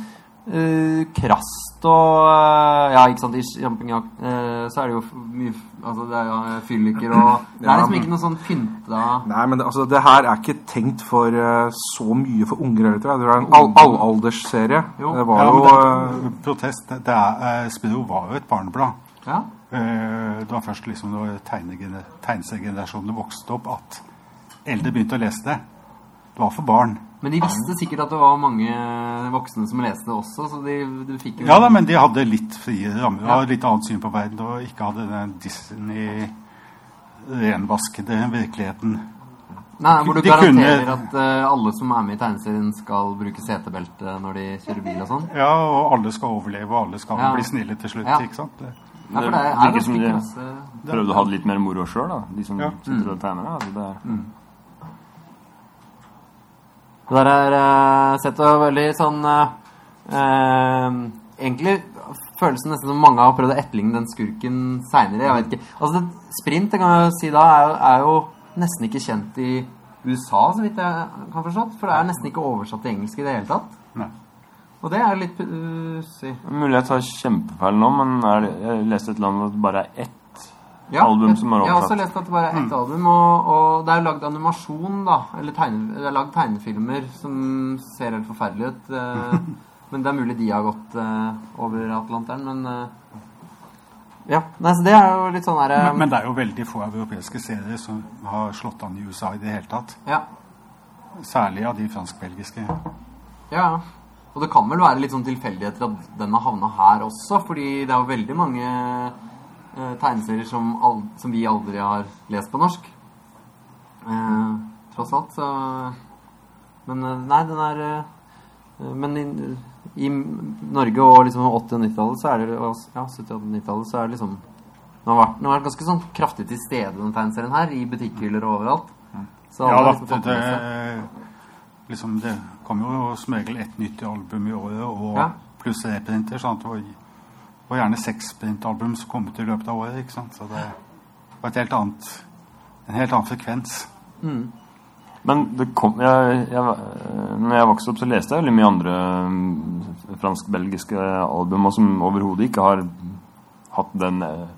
eh, krast og uh, Ja, ikke sant, i champignon uh, så er det jo mye Altså, det er jo eh, fylliker og Det er liksom ikke noe sånn pynta Nei, men det, altså, det her er ikke tenkt for eh, så mye for unger heller, tror jeg. Det er en all allaldersserie. Jo. Det var Ja, jo eh, det, protest. Det er, eh, Spiro var jo et barneblad. Ja. Eh, Det var først liksom da tegnegener- tegneseriegenerasjonene vokste opp, at eldre begynte å lese det. Det var for barn. Men de visste sikkert at det var mange voksne som leste det også, så de, de fikk jo Ja da, men de hadde litt friere rammer Ja. og litt annet syn på verden, og ikke hadde den Disney-renvaskede virkeligheten. Nei, hvor du de garanterer kunne- at uh, alle som er med i tegneserien, skal bruke setebelte når de kjører bil og sånn. Ja, og alle skal overleve, og alle skal Ja. bli snille til slutt, Ja. ikke sant? Det- Ja, for det er, Det er det som de- masse... Prøvde å ha det litt mer moro sjøl, da. De som Ja. sitter og tegner. Altså, det er, Det der er uh, sett og veldig sånn eh, eh, Egentlig føles det nesten som mange har prøvd å etterligne den skurken seinere. Jeg vet ikke. Altså, sprint det kan jeg jo si da, er, er jo nesten ikke kjent i USA, så vidt jeg kan forstå. For det er nesten ikke oversatt til engelsk i det hele tatt. Nei. Og det er litt pussig. Mulig jeg tar kjempefeil nå, men jeg leste et eller annet at det bare er ett Ja, album som er Jeg har også lest at det bare er ett album, og, og det er lagd animasjon, da. Eller tegne, det er lagd tegnefilmer som ser helt forferdelige ut. eh, men det er mulig de har gått eh, over Atlanteren, men eh, Ja. Nei, så det er jo litt sånn her, Men, men det er jo veldig få europeiske serier som har slått an i USA i det hele tatt. Ja. Særlig av de fransk-belgiske. Ja. Og det kan vel være litt sånn tilfeldigheter at den har havna her også, fordi det er jo veldig mange eh, tegneserier som, som vi aldri har lest på norsk. Eh, tross alt, så Men eh, nei, den er eh, Men i, i Norge og liksom 80- og 90-tallet så er det Ja, 70- og 90-tallet så er det liksom Den har vært, den har vært ganske sånn kraftig til stede, den tegneserien her, i butikkhyller og overalt. Så Ja da, liksom det, det, liksom, det kom jo som regel ett nytt album i året, og Ja. pluss reprinter. sånn at det var, var gjerne seks printalbum som kom ut i løpet av året. ikke sant? Så det var et helt annet, en helt annen frekvens. Men det kom, jeg, jeg, når jeg vokste opp, så leste jeg veldig mye andre mm, fransk-belgiske album som overhodet ikke har hatt den eh,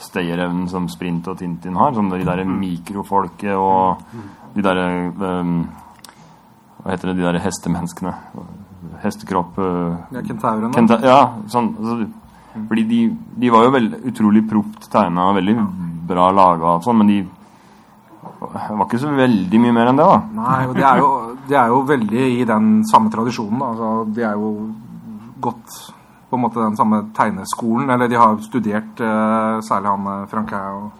stayerevnen som Sprint og Tintin har. Som de der mikrofolket og de derre eh, Hva heter det, de derre hestemenneskene? Hestekropp eh, Ja, kentaurene. Kenta, ja, sånn altså, Fordi de, de var jo veldig utrolig propt tegna og veldig bra laga og sånn, men de var ikke så veldig mye mer enn det, da. Nei, og de er, jo, de er jo veldig i den samme tradisjonen. da. Altså, de er jo gått på en måte den samme tegneskolen. Eller de har studert uh, særlig han eh, og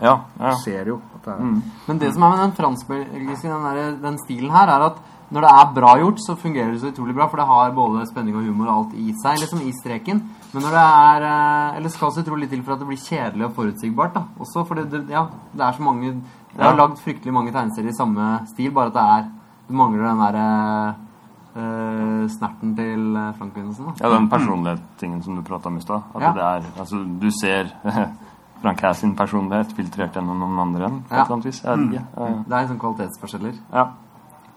Ja, ja. ser jo at det er Men det som er med den fransk-belgiske, den, den stilen her, er at når det er bra gjort, så fungerer det så utrolig bra, for det har både spenning og humor og alt i seg, liksom i streken. Men når det er eh, Eller skal så utrolig til for at det blir kjedelig og forutsigbart, da. Også, for det, det, ja, det er så mange Det er Ja. lagd fryktelig mange tegneserier i samme stil, bare at det er Du mangler den derre eh, snerten til eh, Frank Wilhelmsen, da. ja den personlighetstingen som du prata om i stad. At Ja. det er Altså, du ser Frank Hass sin personlighet filtrert gjennom noen andre enn, på et eller annet vis. Jeg vet ikke. Ja, Det er en sånn kvalitetsforskjeller. ja.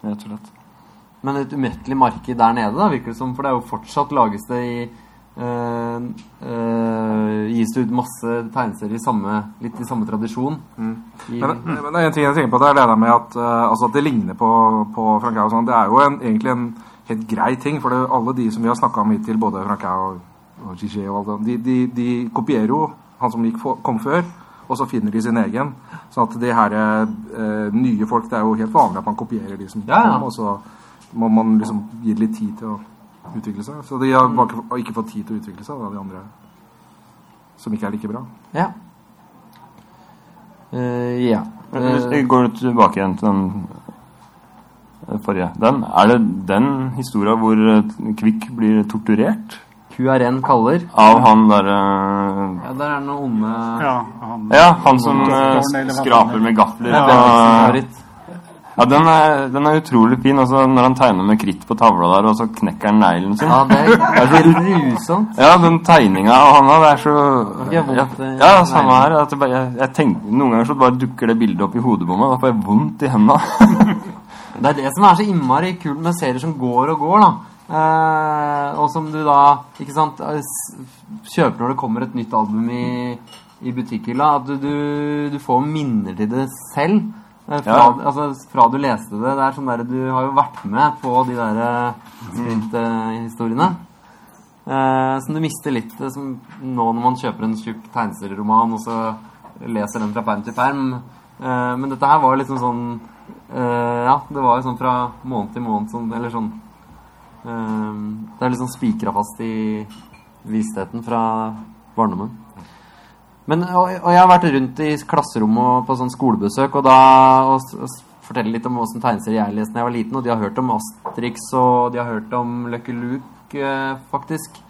Rett og slett. Men et umettelig marked der nede, da, virker det som. For det er jo fortsatt lages det i øh, øh, Gis det ut masse tegneserier i samme, litt i samme tradisjon. I, Men, men en ting jeg tenker på, det er det der med at, uh, altså at det ligner på, på og sånn. Det er jo en, egentlig en helt grei ting, for det, alle de som vi har snakka om hittil, både Frank og, og Gigi og alt det, de, de, de kopierer jo han som gikk kom før, og så finner de sin egen. Sånn at de her eh, nye folk, det er jo helt vanlig at man kopierer de som Ja, ja. kom, og så må man liksom gi litt tid til å utvikle seg. Så de har bare ikke, fått tid til å utvikle seg, da, de andre som ikke er like bra. ja. Uh, ja. Hvis vi går tilbake igjen til den eh, forrige den, Er det den historia hvor eh, Kvikk blir torturert QRN kaller. av han derre Ja, der er noen onde Ja, han, Ja, han som uh, skraper med gafler. Ja. Ja, den er, den er utrolig fin. Altså, når han tegner med kritt på tavla der, og så knekker han neglen sin. Ja, det er grusomt. Ja, den tegninga av han det er så Det er Ja, eh, ja samme her. At det bare, jeg, jeg tenker, noen ganger så bare dukker det bildet opp i hodet på meg. Da får jeg vondt i henda. Det er det som er så innmari kult med serier som går og går, da. Eh, og som du da ikke sant, eh, kjøper når det kommer et nytt album i, i butikkhylla. At du, du, du får minner til det selv. Eh, fra, Ja. altså, fra du leste det. Det er sånn der, Du har jo vært med på de der sprinthistoriene. Eh, som du mister litt eh, som nå når man kjøper en tjukk tegneserieroman og så leser den fra perm til perm. Eh, men dette her var liksom sånn eh, Ja, det var jo sånn fra måned til måned sånn, Eller sånn eh, Det er liksom spikra fast i vissheten fra barndommen. Men, og, og jeg har vært rundt i klasserommet og på sånn skolebesøk og da og, og fortelle litt om åssen tegneserier jeg leste da jeg var liten. Og de har hørt om Asterix og de har hørt om Lucky Luke, eh, faktisk.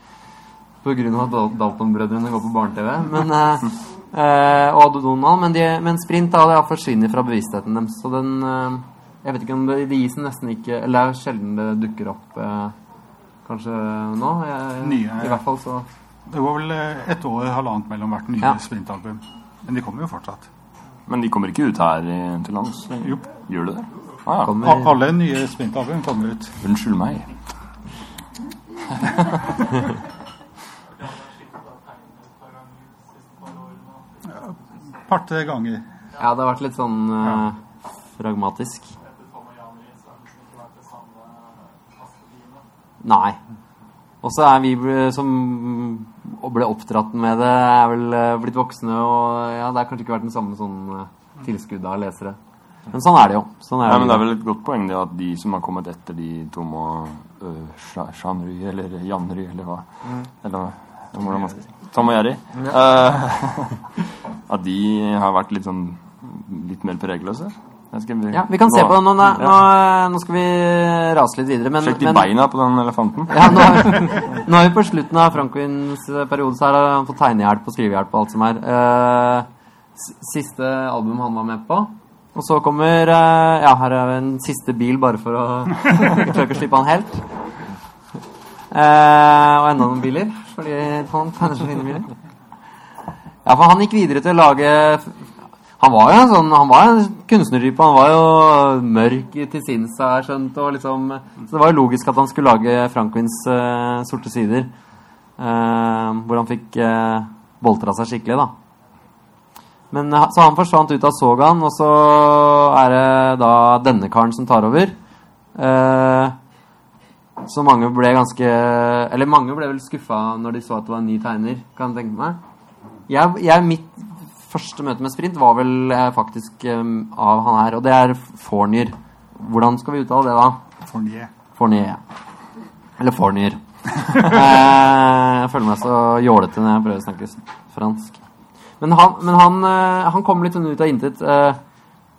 På grunn av at Dalton-brødrene går på barne-TV. Men, eh, eh, og Donald. Men, de, men Sprint da, det har forsvunnet fra bevisstheten deres. Så den eh, Jeg vet ikke om det, det gis nesten ikke Eller det er sjelden det dukker opp eh, kanskje nå. Jeg, Nye- I hvert fall så Det går vel eh, et år, halvannet mellom hvert nye Ja. sprintalbum. Men de kommer jo fortsatt. Men de kommer ikke ut her til lands? Jo. Gjør de det? Ah, ja. kommer Alle nye sprintalbum kommer ut. Unnskyld meg. Par-tre ganger. Ja, det har vært litt sånn uh, pragmatisk. Nei. Og så er vi som og ble oppdratt med det, er vel eh, blitt voksne, og ja, det har kanskje ikke vært den samme sånn uh, tilskuddet av lesere. Men sånn er det jo. Sånn er Nei, men Det er vel et godt poeng det at de som har kommet etter de to må øh, Sja- Jean-Ry eller Jan-Ry eller hva Eller eller hvordan man skal si Tom og Jerry. eh, at de har vært litt sånn litt mer pregløse. Skal- Ja, vi kan se på den. Nå, nå, nå, nå skal vi rase litt videre. Men, Sjekk de men beina på den elefanten. ja, nå, er- nå vi på slutten av Frankwins periode, så her har han fått tegnehjelp og skrivehjelp og alt som er. Eh, siste album han var med på. Og så kommer eh, Ja, her er en siste bil, bare for å klare å slippe han helt. Eh, og enda noen biler, fordi han tegner så fine biler. Ja, for han gikk videre til å lage Han var jo en sånn Han var en kunstnertype. Han var jo mørk til sinns, har jeg skjønt. Og liksom, så det var jo logisk at han skulle lage Frankwins uh, sorte sider. Uh, hvor han fikk uh, boltra seg skikkelig, da. Men eh, Så han forsvant ut av sogaen, og så er det da denne karen som tar over. Eh, så mange ble ganske Eller mange ble vel skuffa når de så at det var en ny tegner, kan jeg tenke meg. Jeg, jeg, mitt første møte med sprint var vel eh, faktisk eh, av han her, og det er Fornier. Hvordan skal vi uttale det, da? Fournier. Fornier. Eller Fornier. eh, jeg føler meg så jålete når jeg prøver å snakke fransk. Men han, men han, han kom litt sånn ut av intet.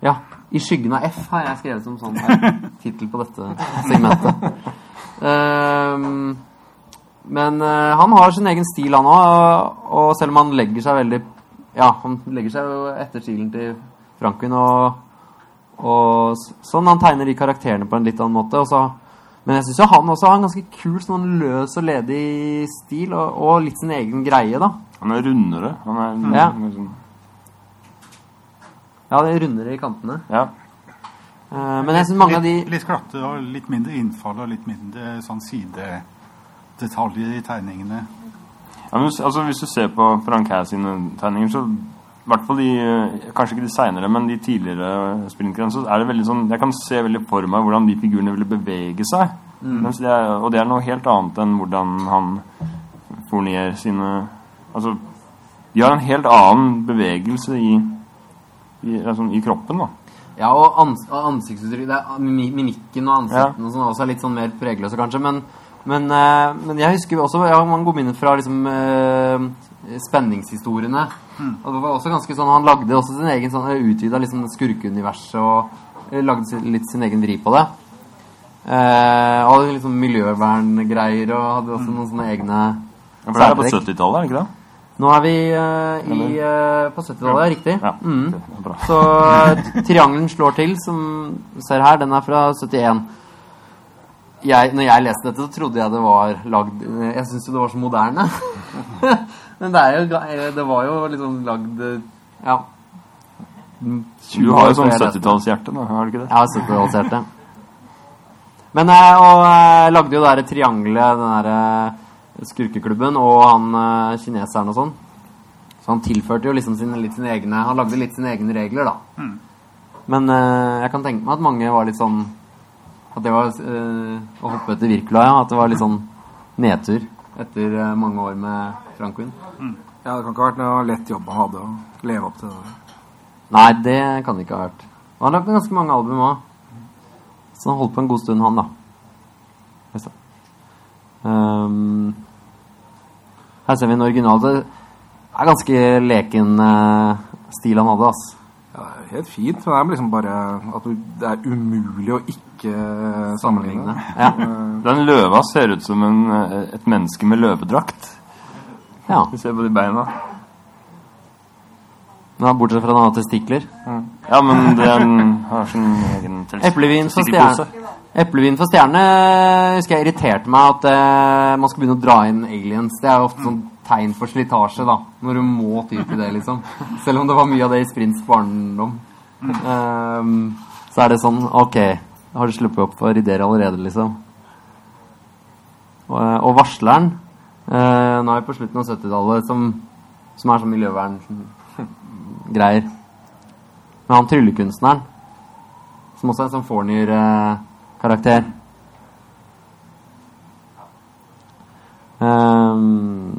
Ja, 'I skyggen av F' har jeg skrevet som sånn tittel på dette segmentet. Ehm, men eh, han har sin egen stil, han òg. Og selv om han legger seg veldig Ja, han legger seg jo etter stilen til Franklin og, og sånn. Han tegner de karakterene på en litt annen måte. Og så, men jeg syns han også har en ganske kul, sånn løs og ledig stil, og, og litt sin egen greie, da. Han er rundere. Han er Ja. liksom, Ja, det er rundere i kantene. ja. Uh, men jeg syns mange av de litt, litt glatte og litt mindre innfall og litt mindre sånn sidedetaljer i tegningene. Ja, men, altså, hvis du ser på Frank Hæ sine tegninger, så i hvert fall de Kanskje ikke de seinere, men de tidligere sprintgrenene, så er det veldig sånn Jeg kan se veldig for meg hvordan de figurene ville bevege seg. Mens det er, og det er noe helt annet enn hvordan han Fournier sine Altså, de har en helt annen bevegelse i, i, altså, i kroppen, da. Ja, og ans ansiktsuttrykk Mimikken og ansiktene og sånn også er litt sånn mer pregløse, kanskje. Men, men, eh, men jeg husker også Jeg har mange gode minner fra liksom, eh, spenningshistoriene. Og det var også ganske sånn Han lagde også sin egen sånn utvida liksom, skurkeuniverset og lagde litt sin egen vri på det. Eh, og hadde liksom miljøverngreier og hadde også noen sånne egne Ja, for det er på 70-tallet, er det ikke det? Nå er vi uh, i, uh, på 70-tallet, riktig. Ja. Mm. Så eh, triangelen slår til, som du ser her. Den er fra 71. Jeg, når jeg leste dette, så trodde jeg det var lagd Jeg syns jo det var så moderne. Men det er jo Det var jo liksom lagd Ja. Du har jo sånn før jeg leste 70-tallshjerte, da, har du ikke det? Jeg har 70-tallshjerte. Men jeg og, jeg lagde jo det der triangelet, den der eh, skurkeklubben, og han eh, kineseren og sånn. Så han tilførte jo liksom sine, litt sine egne Han lagde litt sine egne regler, da. Men eh, jeg kan tenke meg at mange var litt sånn At det var eh, å hoppe etter Wirkola, ja. At det var litt sånn nedtur etter eh, mange år med Frankwin. Ja, det kan ikke ha vært noe lett jobb å ha det, å leve opp til det. Nei, det kan det ikke ha vært. Han har lagd ganske mange album òg. Så han holdt på en god stund, han, da. Ehm, her ser vi en original. Det er ganske leken uh, stil han hadde, ass. Helt fint, det er liksom bare at det er umulig å ikke sammenligne. Ja. Den løva ser ut som en, eh, et menneske med løvedrakt. ja. Du ser på de beina. Ja, bortsett fra at han har testikler. Ja, men den har sin egen Eplevin for testikkelpose. stjerne. Eplevin for stjerne husker jeg irriterte meg at uh, man skal begynne å dra inn aliens. Det er jo ofte sånn tegn for slitasje, da. Når du må ty til det, liksom. Selv om det var mye av det i Sprints barndom. Um, så er det sånn Ok, har du sluppet opp for ideer allerede, liksom? Og, eh, og varsleren uh, Nå er vi på slutten av 70-tallet, som, som er sånn miljøvern-greier. Men han tryllekunstneren som også er en sånn Fornier-karakter. Ehm,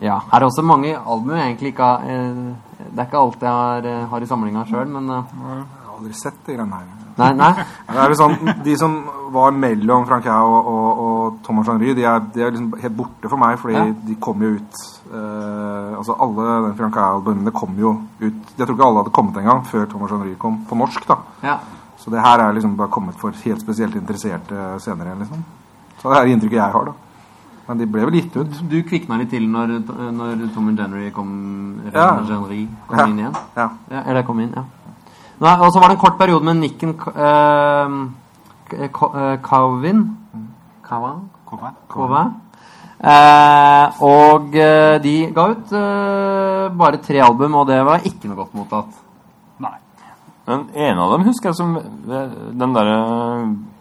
ja, her er også mange album jeg egentlig ikke har eh, Det er ikke alt jeg har, eh, har i samlinga sjøl, men eh, Jeg har aldri sett de greiene her. Nei, nei. Det er sånn, De som var mellom Francois og, og, og Thomas Henry, de er, de er liksom helt borte for meg, fordi Ja. de kom jo ut eh, Altså Alle den Francois-albumene kom jo ut Jeg tror ikke alle hadde kommet engang før Thomas Henry kom på norsk. da Ja. Så det her er liksom bare kommet for helt spesielt interesserte senere. liksom Så det er inntrykket jeg har. da Men de ble vel gitt ut. Du kvikna litt til når, når Tom January kom, Ja. January kom Ja. inn igjen? Ja. Ja, eller kom inn, ja. Og så var det en kort periode med Nikken eh, K- eh, Kavan? Kom. Kova. Eh, og eh, de ga ut eh, bare tre album, og det var ikke noe godt mottatt. Nei. Den ene av dem husker jeg som den derre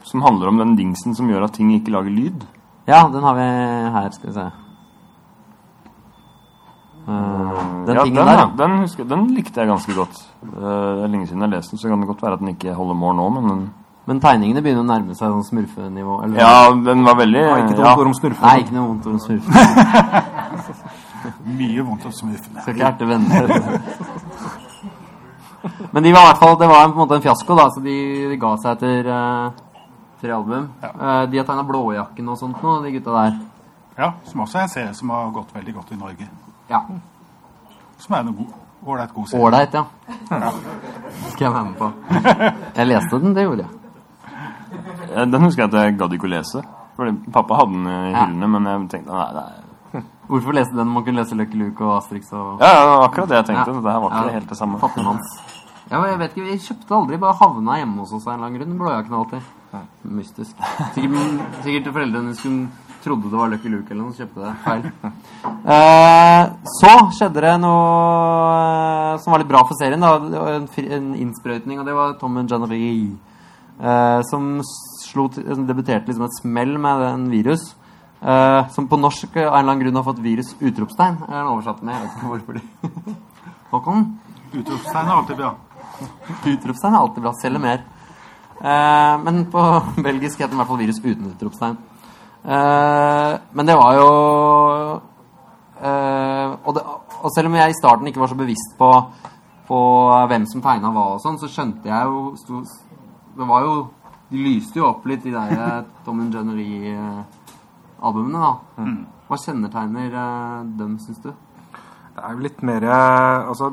som handler om den dingsen som gjør at ting ikke lager lyd. Ja, den har vi her, skal vi se. Uh, den ja, tingen den, der, ja, ja. den, husker, den likte jeg ganske godt. Uh, Det er lenge siden jeg leste den, så kan det godt være at den ikke holder mål nå, men den Men tegningene begynner å nærme seg sånn smurfenivå. Eller? Ja, den var veldig var ikke ja. noe ord om smurfen? Nei, ikke noe vondt om smurfen. Mye vondt om smurfen. Skal ikke erte venner. Men de var i hvert fall, det var på en måte en fiasko, da, så de, de ga seg etter eh, tre album. Eh, de har tegna Blåjakken og sånt nå, de gutta der. Ja, som også er en serie som har gått veldig godt i Norge. Ja. Som er en god- ålreit god serie. Ålreit, ja. Skal jeg være med på. Jeg leste den, det gjorde jeg. Eh, Den husker jeg at jeg gadd ikke å lese. Fordi pappa hadde den i Ja. men jeg tenkte nei, nei. Hvorfor lese den? Man kunne lese Lucky Luke og Asterix og Ja, ja, det var akkurat det jeg tenkte. Ja. Dette her var ikke Ja. helt det samme. Ja, jeg vet ikke, Vi kjøpte aldri, bare havna hjemme hos oss av en eller annen grunn. Blåjakken alltid. Mystisk. Sikkert, sikkert foreldrene skulle trodde det var Lucky Luke eller noe, så kjøpte det feil. Eh, så skjedde det noe eh, som var litt bra for serien. da En, en innsprøytning, og det var Tom January. Eh, som slo til, som debuterte liksom et smell med en virus. eh, som på norsk av en eller annen grunn har fått virus utropstegn. Er den oversatt med? Jeg vet ikke hvorfor de Håkon? Utropstegn er alltid bra. Utropstegn er alltid bra. Selger mer. Eh, men på belgisk heter den i hvert fall virus uten utropstegn. Eh, men det var jo eh, og, det, og selv om jeg i starten ikke var så bevisst på, på hvem som tegna hva og sånn, så skjønte jeg jo sto, Det var jo De lyste jo opp litt, de der Tom and Jennery-albumene, da. Hva kjennetegner eh, dem, syns du? Det er jo litt mer eh, Altså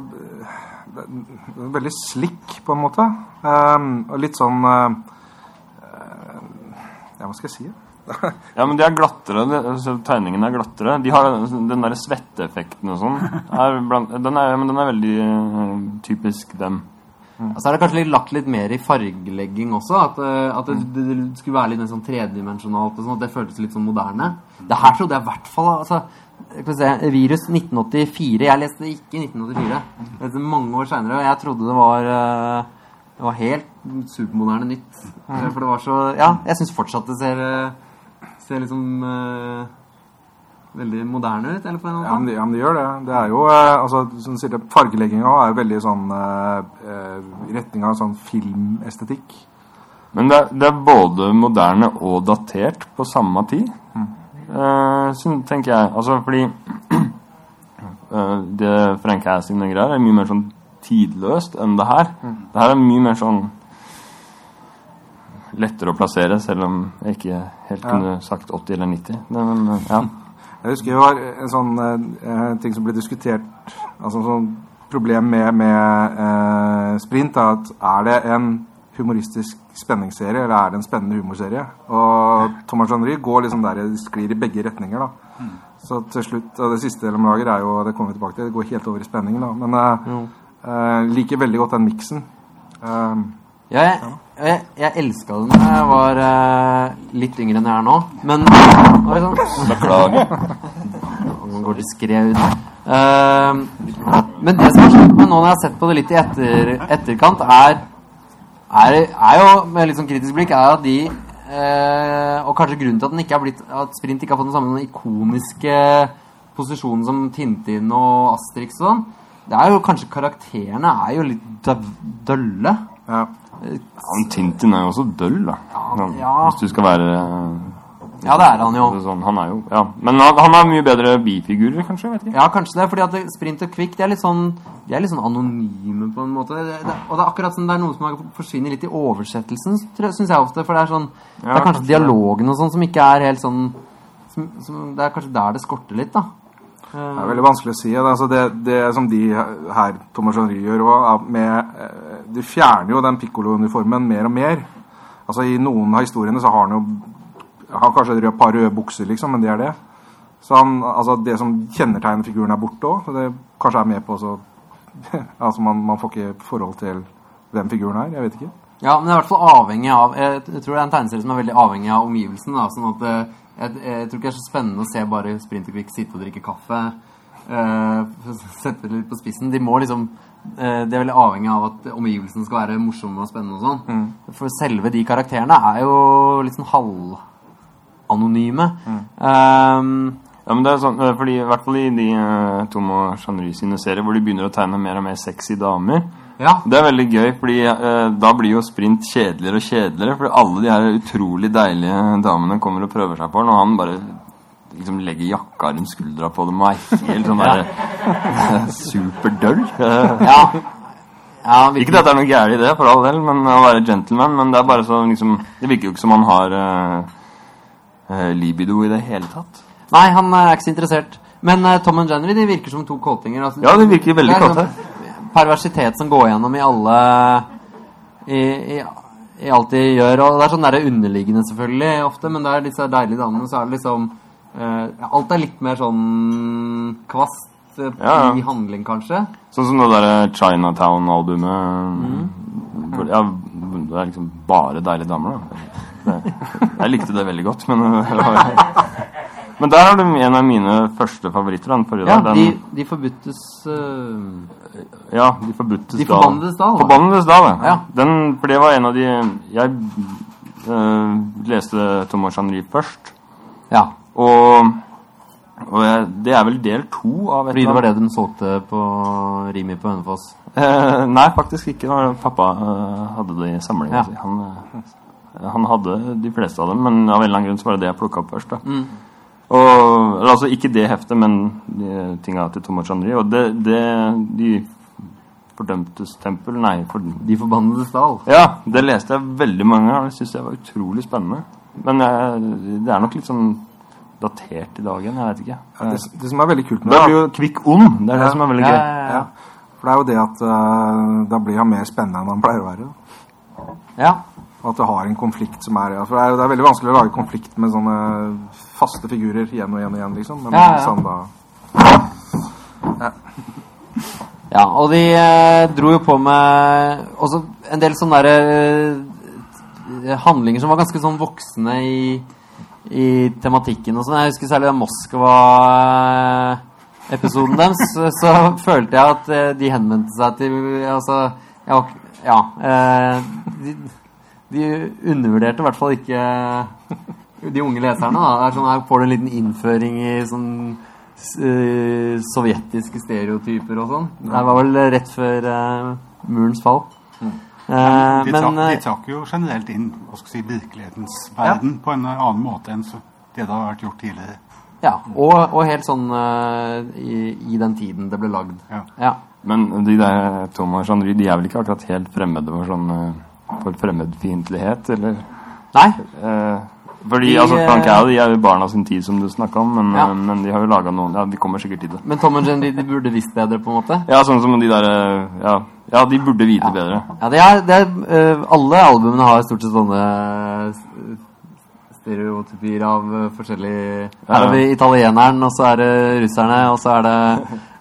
Veldig slick, på en måte. Um, og litt sånn eh, eh, Ja, hva skal jeg si? Ja, men de er glattere. altså, Tegningene er glattere. De har den der svetteeffekten og sånn. Den er, men den er veldig uh, typisk dem. Og så er det kanskje litt lagt litt mer i fargelegging også. At, at det, det, det skulle være litt mer sånn tredimensjonalt. og sånn, At det føltes litt sånn moderne. Det her trodde jeg i hvert fall altså, se, Virus 1984. Jeg leste det ikke i 1984. Jeg leste det mange år seinere, og jeg trodde det var eh, Det var helt supermoderne nytt. For det var så Ja, jeg syns fortsatt det ser eh, Ser liksom eh, veldig moderne ut. Eller på en Ja, men det, ja, men det gjør det. Det er jo altså, som du sier, det, Fargelegginga er jo veldig sånn i retning av sånn filmestetikk. Men det er, det er både moderne og datert på samme tid. Eh, tenker jeg. Altså fordi eh, Det Frank Hassing og greier er mye mer sånn tidløst enn det her. Det her er mye mer sånn lettere å plassere, selv om jeg ikke helt kunne sagt 80 eller 90. Men, eh, ja. Jeg husker det var en sånn eh, ting som ble diskutert Altså sånn problem med, med eh, Sprint. er At er det en humoristisk spenningsserie, eller er det en spennende humorserie? Og Thomas Henry går liksom der sklir i begge retninger. da Så til slutt Og det siste de lager, er jo Det kommer vi tilbake til. Det går helt over i spenningen, da. Men eh, eh, liker veldig godt den miksen. Eh, Ja, jeg, jeg, jeg elska den da jeg var eh, litt yngre enn jeg er nå. Men Oi sann. Beklager. Nå går det skred ut. Eh, men det som har skjedd meg nå når jeg har sett på det litt i etter, etterkant, er, er, er jo med litt sånn kritisk blikk, er at de eh, Og kanskje grunnen til at den ikke har blitt At Sprint ikke har fått den samme ikoniske posisjonen som Tintin og Asterix og sånn, det er jo kanskje karakterene er jo litt dølle. ja. Ja, men Tintin er jo også døll, da. ja. Hvis du skal være eh, Ja, det er han jo. Så Sånn, han er jo, ja. Men han, han har mye bedre bifigurer, kanskje? vet ikke. Ja, kanskje det. fordi at Sprint og Kvikk de er litt sånn De er litt sånn anonyme, på en måte. Det, det, og det er akkurat sånn, det er noe som forsvinner litt i oversettelsen, syns jeg ofte. For det er sånn Det er kanskje kanskje dialogen og sånn som ikke er helt sånn som, som, Det er kanskje der det skorter litt, da. Det er veldig vanskelig å si. Det, altså det, det som de her, Thomas Henry, gjør også, med, eh, De fjerner jo den piccolo-uniformen mer og mer. Altså I noen av historiene så har han jo har kanskje et par røde bukser, liksom, men det er det. Så han, altså Det som kjennetegner figuren, er borte òg. Det kanskje er med på så Altså man, man får ikke forhold til hvem figuren er. Jeg vet ikke. Ja, men det er i hvert fall avhengig av Jeg, jeg tror det er en tegneserie som er veldig avhengig av omgivelsene. Da, sånn at eh, jeg, jeg tror ikke det er så spennende å se bare Sprinterkvikk sitte og drikke kaffe. Uh, sette det litt på spissen. De må liksom det De er veldig avhengig av at omgivelsene skal være morsomme og spennende og sånn. For selve de karakterene er jo litt sånn halvanonyme. Um, Ja, men det er sånn, eh, fordi I hvert fall i de uh, Tom og Jean-Ry sine serier hvor de begynner å tegne mer og mer sexy damer. ja. Det er veldig gøy, fordi uh, da blir jo sprint kjedeligere og kjedeligere. Fordi alle de her utrolig deilige damene kommer og prøver seg på den, og han bare liksom legger jakka rundt skuldra på dem og er helt sånn der superdøll. Ja. ja Ikke at det er noe gærent i det, for all del, men å være gentleman. Men det er bare så liksom Det virker jo ikke som han har eh, eh, libido i det hele tatt. Nei, han er ikke så interessert. Men eh, Tom og Jenny de virker som to kåtinger. Altså, Ja, de virker veldig kåte. sånn Perversitet som går gjennom i alle i, i, i alt de gjør. Og det er sånn der underliggende, selvfølgelig, ofte, men det er disse deilige damene, så er det liksom eh, Alt er litt mer sånn kvast eh, Ja, ja. i handling, kanskje. Sånn som det derre Chinatown-albumet. hvor- Ja, det er liksom bare deilige damer, da. Jeg likte det veldig godt, men Men der har du en av mine første favoritter. Den forrige Ja, der, de, den, de forbudtes uh, ja, De forbudtes De dal. forbannedes da, da. Forbannedes da, ja. Ja. Den, for det var en av de Jeg uh, leste Thomas Henry først, Ja. og, og jeg, det er vel del to av et Fordi det var det de solgte på Rimi på Hønefoss. Uh, nei, faktisk ikke. Pappa eh, hadde det i samlinga Ja. Han, eh, han hadde de fleste av dem, men av en eller annen grunn så var det det jeg plukka opp først. da. Mm. Og, eller, altså ikke det heftet, men de tinga til Thomas Chandri. Og det, det De fordømtes tempel Nei, for, De forbannedes dal. ja, det leste jeg veldig mange ganger, det syns jeg var utrolig spennende. Men jeg, det er nok litt sånn datert i dagen. Jeg vet ikke. Ja, det, det som er veldig kult med Da det, blir jo Kvikk ond. Det er det som er veldig Ja, gøy. ja, ja. ja, for det er jo det at uh, da blir han mer spennende enn han pleier å være. ja. At det har en konflikt som er ja, For det er, det er veldig vanskelig å lage konflikt med sånne faste figurer igjen og igjen og igjen, liksom. Men Ja, ja, sånn da Ja, og de eh, dro jo på med også en del sånne der, eh, handlinger som var ganske sånn voksne i, i tematikken og sånn. Jeg husker særlig den Moskva-episoden deres. Så, følte jeg at eh, de henvendte seg til Altså, ja, ja eh, de, de undervurderte i hvert fall ikke de unge leserne. Da. Det er sånn, her får du en liten innføring i sånn uh, sovjetiske stereotyper og sånn. Det var vel rett før uh, murens fall. Eh, De, men tar, de trakk jo generelt inn hva skal si, virkelighetens verden på en annen måte enn det det har vært gjort tidligere. ja, og, og helt sånn i, i den tiden det ble lagd. Ja. Ja. Men de der Tom og Jean-Ry, de er vel ikke akkurat helt fremmede for sånn For fremmedfiendtlighet, eller Nei, eh, Fordi De, altså, Frank eh, de er jo barna sin tid, som du snakka om, men, Ja. eh, men de har jo laga noen Ja, de kommer sikkert til det. men Tom og Jenny de, de burde visst bedre, på en måte. Ja, sånn som de der eh, Ja, ja de burde vite bedre. Ja, det er, det er eh, Alle albumene har stort sett sånne eh, stereotypier av forskjellige forskjellig Her har vi italieneren, og så er det russerne, og så er det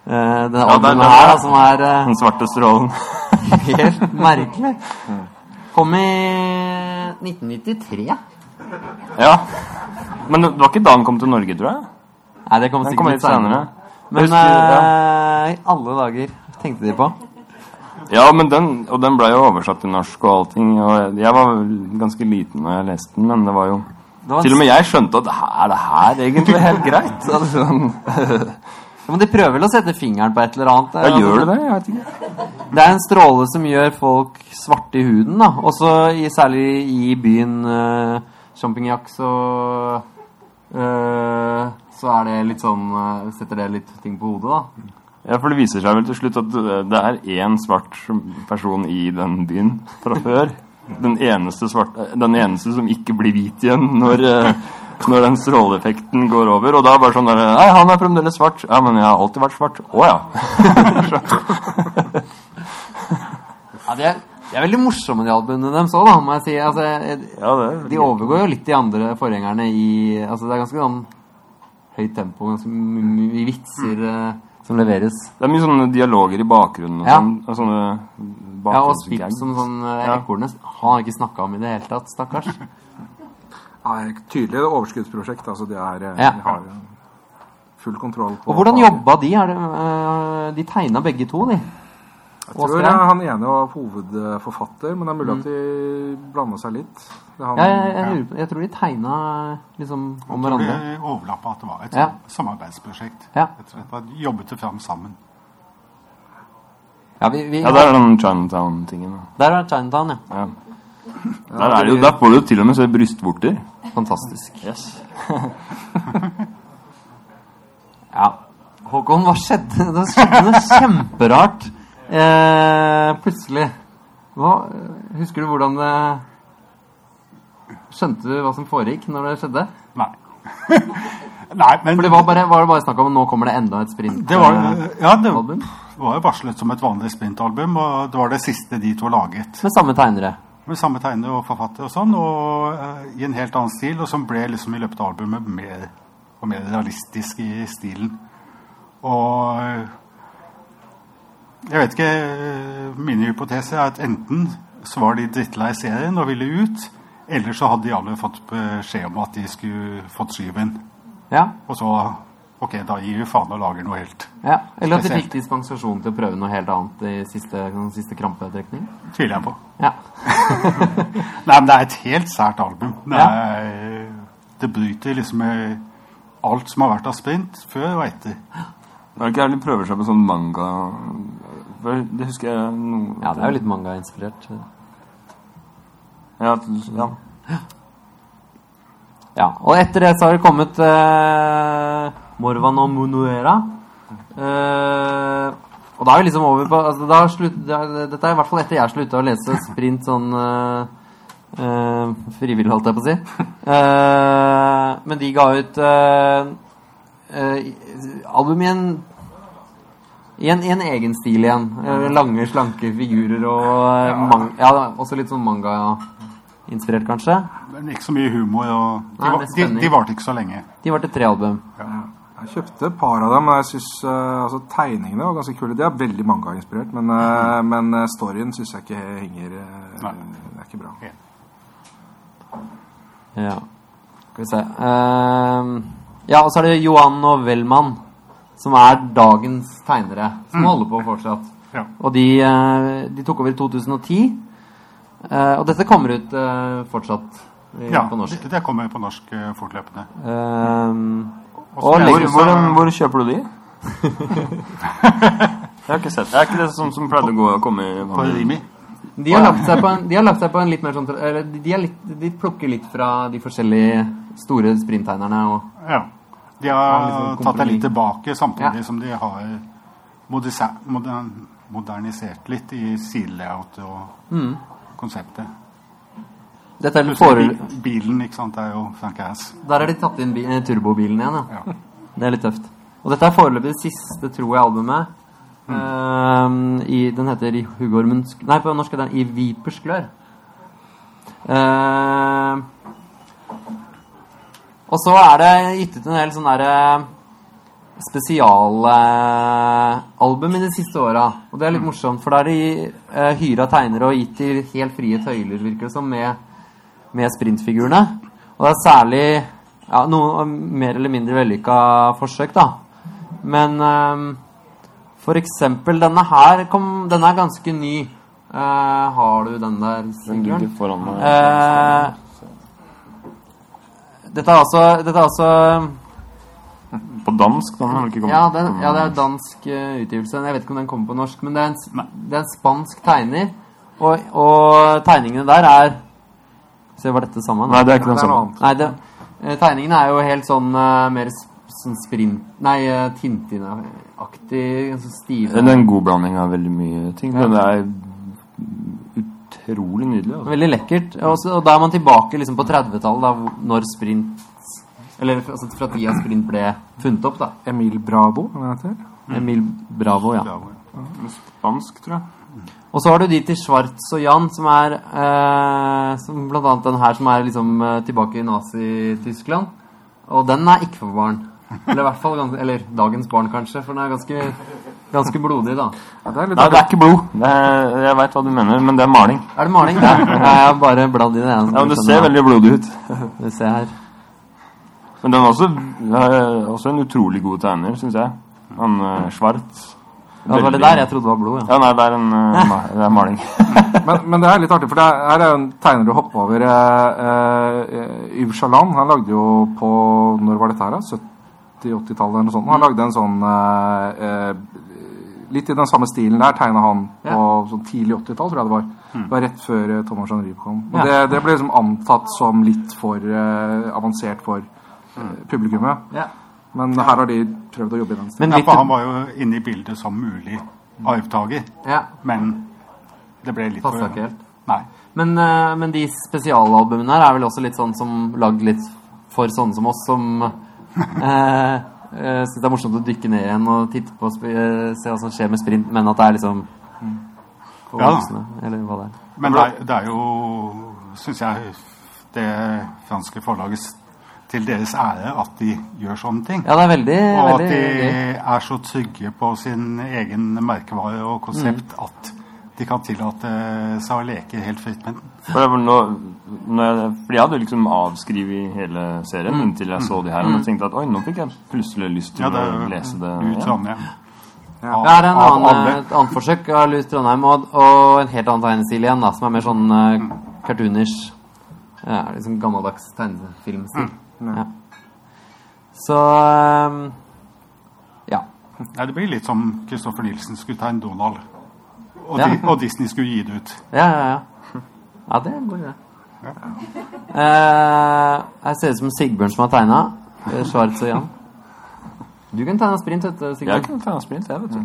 uh, denne det er albumet her, da, som er eh, Den svarte strålen. helt merkelig. Kom i 1993. ja. Men det var ikke da den kom til Norge, tror jeg. Nei, det kom Den sikkert kom litt senere. senere. Men i husker, eh, alle dager tenkte de på. Ja, men den, og den ble jo oversatt til norsk og allting. Og jeg, var ganske liten da jeg leste den, men det var jo Det var en Til og med jeg skjønte at er det her egentlig helt greit? Altså, Ja, Men de prøver vel å sette fingeren på et eller annet. ja, gjør det det? Jeg vet ikke. Det er en stråle som gjør folk svarte i huden, da. Også i, særlig i byen uh, Champignac så uh, så er det litt sånn uh, Setter det litt ting på hodet, da. Ja, for det viser seg vel til slutt at det er én svart person i den byen fra før. Den eneste, svarte, den eneste som ikke blir hvit igjen når, når den stråleeffekten går over. Og da bare sånn der Nei, han er fremdeles svart. Ja, men jeg har alltid vært svart. Å ja. Ja, de, er, de er veldig morsomme, de albumene deres òg, da, må jeg si. Altså, jeg- ja det de overgår jo litt de andre forgjengerne i Altså, det er ganske sånn høyt tempo, ganske mye vitser mm. som leveres. Det er mye sånne dialoger i bakgrunnen og Ja. sånn. sånne Ja, og. Spipp som sånn eh, Ja. ekornes. Han har ikke snakka om i det hele tatt, stakkars. Det er tydelig overskuddsprosjekt. Altså, de, er, eh, Ja. de har full kontroll på Og hvordan jobba de? Er det, eh, de tegna begge to, de. Jeg tror eh, han ene var hovedforfatter, men det er mulig at de blanda seg litt. Det han, Ja, jeg, jeg, jeg tror de tegna liksom om Jeg tror de det overlappa at det var et Ja. samarbeidsprosjekt. Ja. Jeg tror. De jobbet det fram sammen. Ja, vi, vi, Ja, der er den Chinatown-tingen. der er Chinatown, ja. Ja. Der, er jo, der får du jo til og med se brystvorter. Fantastisk. Yes. Ja. Håkon, hva skjedde? Det skjedde noe kjemperart eh, plutselig. Hva, husker du hvordan det Skjønte du hva som foregikk når det skjedde? Nei. Nei, men For det var, bare, var det bare snakk om nå kommer det enda et sprint? det var, eh, ja, det album? var jo varslet som et vanlig sprintalbum, og det var det siste de to laget. Med samme tegnere. Med samme tegner og forfatter og sånn, og uh, i en helt annen stil, og som ble liksom i løpet av albumet mer og mer realistisk i stilen. Og eh, jeg vet ikke eh, Min hypotese er at enten så var de drittlei serien og ville ut, eller så hadde de alle fått beskjed om at de skulle fått skyven. Ja. Og så Ok, da gir vi faen og lager noe helt. ja. Eller at de fikk dispensasjon til å prøve noe helt annet i siste, sånn siste krampetrekning? Tviler jeg på. Ja. Nei, men det er et helt sært album. Det, Ja. er, det bryter liksom med alt som har vært av sprint før og etter. Det Er ikke ærlig prøver seg på sånn manga Det husker jeg noe ja, det er jo litt manga-inspirert. Ja, ja. Ja, og etter det så har det kommet eh, Morvan og Munuera. Uh, og da er vi liksom over på altså, da slutt, da, Dette er i hvert fall etter jeg slutta å lese sprint sånn uh, uh, frivillig, holdt jeg på å si. Men de ga ut album i en i en, I en egen stil igjen. Lange, slanke figurer og ja. Man, ja, også litt sånn manga-inspirert, kanskje. Men ikke så mye humor. Og de, Nei, var- de, de varte ikke så lenge. De var til tre album. Jeg kjøpte et par av dem, og jeg synes, uh, altså, tegningene var ganske kule. De er veldig manga-inspirert, men, uh, men eh, storyen syns jeg ikke henger Det er ikke bra. Ja. Skal vi se Ehm, Ja, og så er det Johan og Wellmann, som er dagens tegnere, som holder på fortsatt. Ja. Og de, de tok over i 2010. Eh, og dette kommer ut fortsatt i- Ja, på norsk. det, det kommer på norsk fortløpende. Ehm, Og og Hvor, hvor, hvor kjøper du de? jeg har ikke sett Det er ikke det som, som pleide å gå og komme i På Rimi. De har, lagt seg på en, de har lagt seg på en litt mer sånn eller de, er litt, de plukker litt fra de forskjellige store sprinttegnerne. Og, Ja. De har liksom tatt det litt tilbake, samtidig Ja. som de har modern, modernisert litt i sidelayout og Mm. konseptet. Dette er den Plutselig Bilen ikke sant, er jo Frank Ass. Der har de tatt inn eh, turbobilen igjen, ja. Ja. Det er litt tøft. Og dette er foreløpig det siste, tror jeg, albumet. Ehm, i, den heter I huggormens Nei, på norsk heter den I vipers glør. Uh, og så er det gitt ut en del sånne derre spesialalbum i de siste åra. Og det er litt morsomt, for da er de uh, hyra tegnere og gitt til helt frie tøyler, virker det som, med, med sprintfigurene. Og det er særlig ja, noe mer eller mindre vellykka forsøk, da. Men um, for eksempel denne her kom, Denne er ganske ny. Uh, har du den der, Den Sigbjørn? foran meg. Eh, dette er altså, dette er altså På dansk, den har ikke kommet. ja, det, ja, det er dansk uh, utgivelse. Jeg vet ikke om den kommer på norsk, men det er en, det er en spansk tegner. Og, og tegningene der er Se, var dette sammen? Nei, det er ikke noe samme. Nei, det, tegningen er jo helt sånn eh, mer sånn sprint Nei, eh, Tintin-aktig. Så stiv. Det er en god blanding av veldig mye ting. Men det er utrolig nydelig. Også. Veldig lekkert. Også, og da er man tilbake liksom på 30-tallet, da, når sprint Eller altså, fra tida sprint ble funnet opp, da. Emil Bravo, hva heter det? Emil Bravo, ja. Spansk, tror jeg. Og så har du de til Schwartz og Jan, som er eh, som Blant annet den her som er liksom eh, tilbake i Nazi-Tyskland. Og den er ikke for barn. Eller i hvert fall Eller dagens barn, kanskje, for den er ganske, ganske blodig, da. Ja, det er Nei, det er ikke blod. Det er, jeg veit hva du mener, men det er maling. Er det maling? Ja. Jeg har bare bladd i det. jeg, Ja, men Det ser veldig blodig ut. Vi ser her. Men den er også, er også en utrolig god tegner, syns jeg. Han eh, Schwartz. Ja, det var det der jeg trodde var blod, ja. Ja, nei, det er en uh, det er maling. men, men det er litt artig, for det er, her er jo en tegner du hopper over. Uh, uh, Yves Chaland han lagde jo på Når var dette her? da? 70-80-tallet eller noe sånt. Han lagde en sånn Litt i den samme stilen der tegna han på sånn tidlig 80-tall, tror jeg det var. Det var rett før Thomas Thomas Rive kom. Og Ja. det, det ble liksom antatt som litt for avansert for eh, publikummet. ja. Men her har de prøvd å jobbe i den stilen. Men Ja, for han var jo inne i bildet som mulig arvtaker, ja, men det ble litt passa ikke helt. Nei. Men, eh, men de spesialalbumene her er vel også litt sånn som lagd litt for sånne som oss, som eh, eh, syns det er morsomt å dykke ned igjen og titte på eh, se hva som skjer med sprint, men at det er liksom for Ja. voksne, eller hva det er. Men det er, det er jo, syns jeg, det franske forlaget til deres ære at de gjør sånne ting. Ja, det er veldig, Og at de er så trygge på sin egen merkevare og konsept Mm. at de kan tillate seg å leke helt fritt med den. For jeg, nå, når jeg, for jeg hadde liksom avskrevet hele serien Mm. inntil jeg så de her. Og tenkte at oi, nå fikk jeg plutselig lyst til Ja, det å lese det. du. Trondheim. Ja. Av- Det er en annen, et annet forsøk av Louis Trondheim, og, og en helt annen tegnestil igjen, da, som er mer sånn uh, cartoonish. Ja, liksom gammeldags tegnefilmstil. Ja. Så ehm, Ja. Nei, det blir litt som Kristoffer Nilsen skulle ta en Donald. Og, Ja. Di- og Disney skulle gi det ut. Ja, ja, ja. Ja, det er en god idé. Eh, jeg ser ut som Sigbjørn som har tegna. Schwartz og Jan. Du kan tegne sprint, vet du, Sigbjørn. Jeg kan tegne sprint, jeg, vet du.